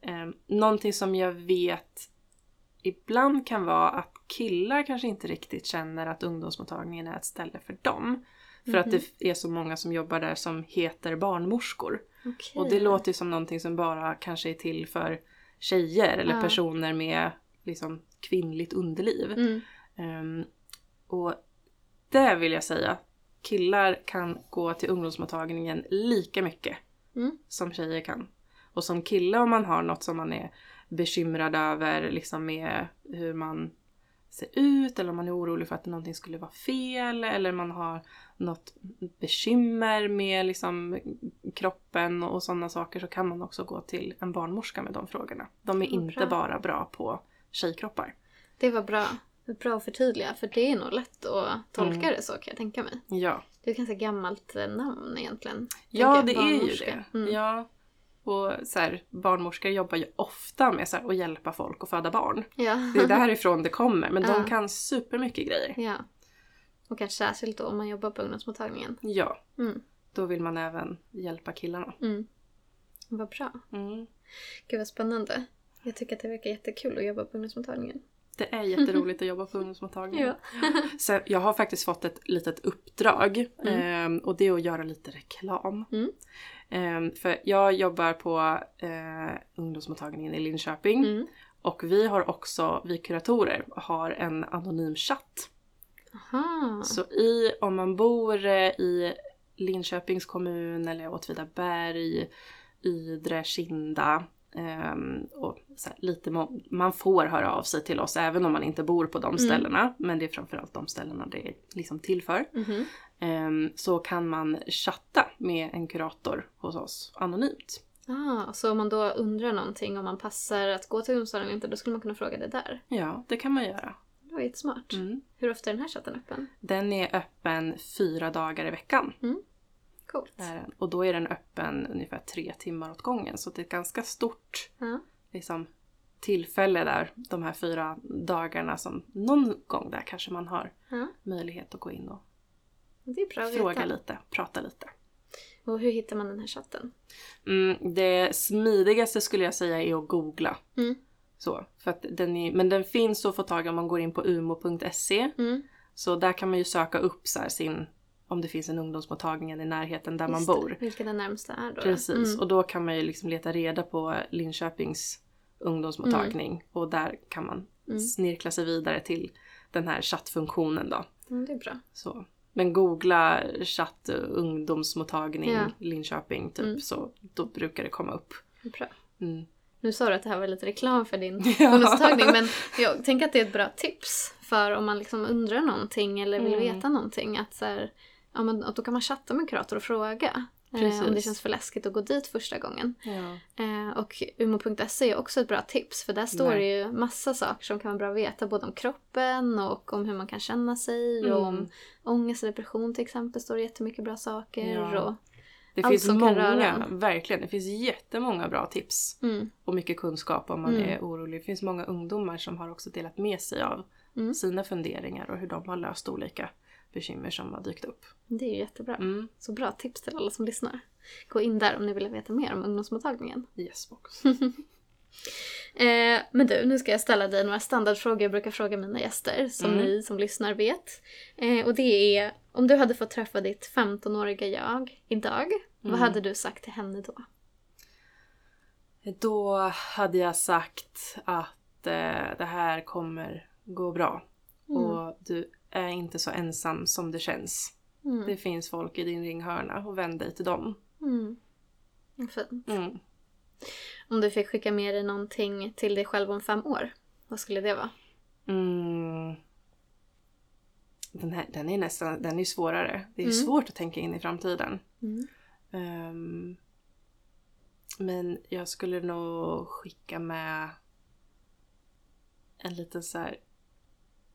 Eh, någonting som jag vet ibland kan vara att killar kanske inte riktigt känner att ungdomsmottagningen är ett ställe för dem. För att Mhm. det är så många som jobbar där som heter barnmorskor. Okej. Och det låter ju som någonting som bara kanske är till för tjejer eller Ja. personer med liksom kvinnligt underliv. Mm. Ehm, och det vill jag säga, killar kan gå till ungdomsmottagningen lika mycket Mm. som tjejer kan. Och som kille om man har något som man är bekymrad över liksom med hur man ser ut eller om man är orolig för att någonting skulle vara fel eller man har något bekymmer med liksom kroppen och sådana saker så kan man också gå till en barnmorska med de frågorna. De är inte bra. bara bra på tjejkroppar. Det var bra. Bra att förtydliga för det är nog lätt att tolka Mm. det så kan jag tänka mig. Ja, Det är ett ganska gammalt eh, namn egentligen. ja det är ju det. Mm. Ja. Och så här, barnmorskor jobbar ju ofta med så här, att hjälpa folk att föda barn. Ja. Det är därifrån det kommer, men Ja. de kan supermycket grejer. ja. Och kanske särskilt då om man jobbar på ungdomsmottagningen. Ja, Mm. då vill man även hjälpa killarna. Mm. Vad bra. Mm. Gud vad spännande. Jag tycker att det verkar jättekul att jobba på ungdomsmottagningen. Det är jätteroligt att jobba på ungdomsmottagningen. Ja. Så jag har faktiskt fått ett litet uppdrag Mm. ehm, och det är att göra lite reklam. Mm. Ehm, för jag jobbar på eh, ungdomsmottagningen i Linköping Mm. och vi har också, vi kuratorer har en anonym chatt. Aha. Så i, om man bor eh, i Linköpings kommun eller Åtvidaberg, Ydre, Kinda ehm, och här, lite må- man får höra av sig till oss även om man inte bor på de ställena. Men det är framförallt de ställena det är liksom till för. Mhm. Ehm, så kan man chatta med en kurator hos oss anonymt. Ah, så om man då undrar någonting om man passar att gå till ungdomsmottagningen eller inte, då skulle man kunna fråga det där. Ja, det kan man göra. Det var jättesmart. Mm. Hur ofta är den här chatten öppen? Den är öppen fyra dagar i veckan. Coolt. Är den. Och då är den öppen ungefär tre timmar åt gången. Så det är ett ganska stort Ja. liksom, tillfälle där, de här fyra dagarna som någon gång där kanske man har ja. möjlighet att gå in och fråga veta. lite, prata lite. Och hur hittar man den här chatten? Mm, det smidigaste skulle jag säga är att googla. Mm. Så, för att den är, men den finns att få tag i om man går in på umo.se. Mm. Så där kan man ju söka upp så sin, om det finns en ungdomsmottagning i närheten där man Just det. bor. Vilken den närmsta är då? Precis, Mm. och då kan man ju liksom leta reda på Linköpings ungdomsmottagning och där kan man Mm. snirkla sig vidare till den här chattfunktionen då. Mm, det är bra. Så. Men googla chatt ungdomsmottagning Ja. Linköping typ Mm. så då brukar det komma upp. Bra. Mm. nu sa du att det här var lite reklam för din ungdomsmottagning men jag tänker att det är ett bra tips för om man liksom undrar någonting eller vill Mm. veta någonting att, så här, ja, men, att då kan man chatta med kurator och fråga. Eh, om det Precis. känns för läskigt att gå dit första gången. Ja. Eh, och umo.se är också ett bra tips för där står det ju massa saker som kan vara bra att veta både om kroppen och om hur man kan känna sig och om Mm. ångest och depression till exempel står det jättemycket bra saker. Ja. Och, Det Allt finns som kan många, röra en. verkligen. Det finns jättemånga bra tips. mm, Och mycket kunskap om man Mm. är orolig. Det finns många ungdomar som har också delat med sig av Mm. sina funderingar och hur de har löst olika bekymmer som har dykt upp. det är ju jättebra. Mm. Så bra tips till alla som lyssnar. Gå in där om ni vill veta mer om ungdomsmottagningen. Yes box. Eh, men du, nu ska jag ställa dig några standardfrågor jag brukar fråga mina gäster som Mm. ni som lyssnar vet. Eh, och det är, om du hade fått träffa ditt 15-åriga jag idag, vad Mm. hade du sagt till henne då? Då hade jag sagt att eh, det här kommer gå bra. Mm. Och du är inte så ensam som det känns. Mm. Det finns folk i din ringhörna och vänd dig till dem. Mm. Fint. Mm. Om du fick skicka med dig någonting till dig själv om fem år, vad skulle det vara? Mm. Den, här, den är nästan den är svårare. Det är Mm. svårt att tänka in i framtiden. Ehm, men jag skulle nog skicka med en liten så här.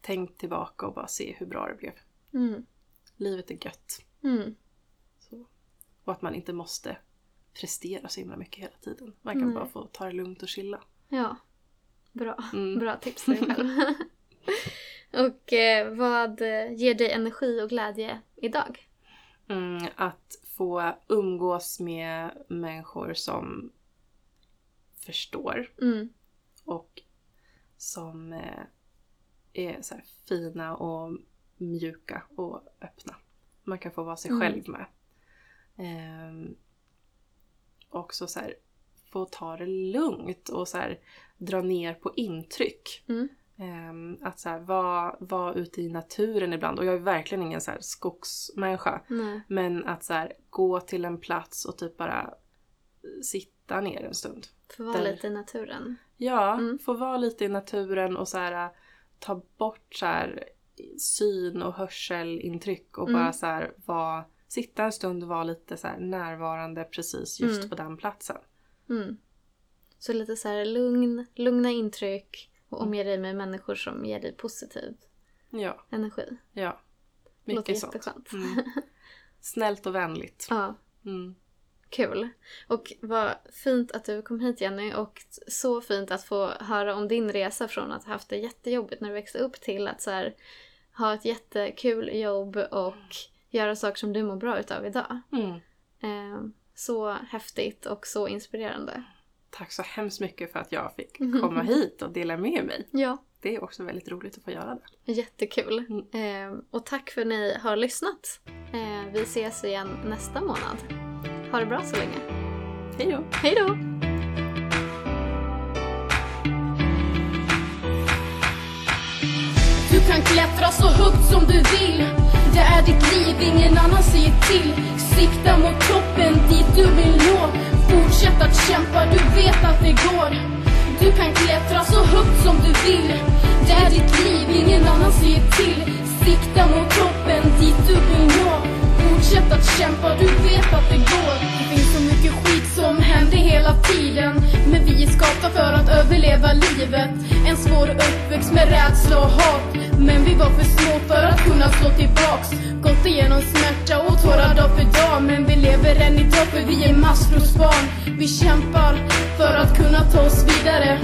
Tänk tillbaka och bara se hur bra det blev. Mm. Livet är gött. Mm. Så. Och att man inte måste prestera så himla mycket hela tiden. Man kan Nej. bara få ta det lugnt och chilla. Ja, bra. Mm. Bra tips till dig själv. och eh, vad ger dig energi och glädje idag? Mm, att få umgås med människor som förstår Mm. och som eh, är så fina och mjuka och öppna. Man kan få vara sig Mm. själv med. Ehm, också så här, få ta det lugnt och så här, dra ner på intryck. Mm. Ehm, att så här, vara, vara ute i naturen ibland. Och jag är verkligen ingen så här skogsmänniska. Nej. Men att så här, gå till en plats och typ bara sitta ner en stund. Få vara Där- lite i naturen. Ja, Mm. få vara lite i naturen och så här, ta bort så här, syn och hörselintryck och Mm. bara så här, vara, sitta en stund och vara lite så här, närvarande precis just Mm. på den platsen. Mm. Så lite så här lugn, lugna intryck och omge dig med människor som ger dig positiv Ja, energi. ja. Låter Mycket sånt. jätteskönt. Mm. Snällt och vänligt. Ja, Mm. Kul. Och vad fint att du kom hit Jenny och så fint att få höra om din resa från att ha haft det jättejobbigt när du växte upp till att så här, ha ett jättekul jobb och göra saker som du mår bra utav idag. Mm. Eh, så häftigt och så inspirerande. Tack så hemskt mycket för att jag fick komma hit och dela med mig. Ja, Det är också väldigt roligt att få göra det. jättekul. Eh, och tack för att ni har lyssnat. Eh, vi ses igen nästa månad. Ha det bra så länge. Hej då! Hej då! Du kan klättra så högt som du vill. Det är ditt liv, ingen annan säger till. Sikta mot toppen, dit du vill nå. Fortsätt att kämpa, du vet att det går. Du kan klättra så högt som du vill. Det är ditt liv, ingen annan säger till. Sikta mot toppen, dit du vill nå Fortsätt att kämpa, du vet att det går. Det finns så mycket skit som händer hela tiden. Men vi är skapta för att överleva livet. En svår uppväxt med rädsla och hat. Men vi var för små för att kunna slå tillbaks. Gått igenom smärta och tårar dag för dag. Men vi lever än idag för vi är maskrosbarn Vi kämpar för att kunna ta oss vidare.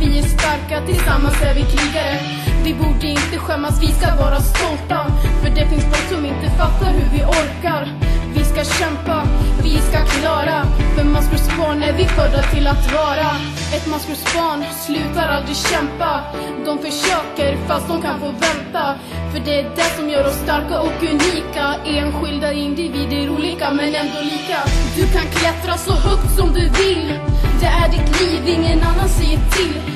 Vi är starka, tillsammans är vi krigare. Vi borde inte skämmas, vi ska vara stolta. För det finns folk som inte fattar hur vi orkar. Vi ska kämpa, vi ska klara. För maskrosbarn är vi födda till att vara. Ett maskrosbarn slutar aldrig kämpa. De försöker fast de kan få vänta. För det är det som gör oss starka och unika. Enskilda individer olika men ändå lika. Du kan klättra så högt som du vill. Det är ditt liv, ingen annan säger till.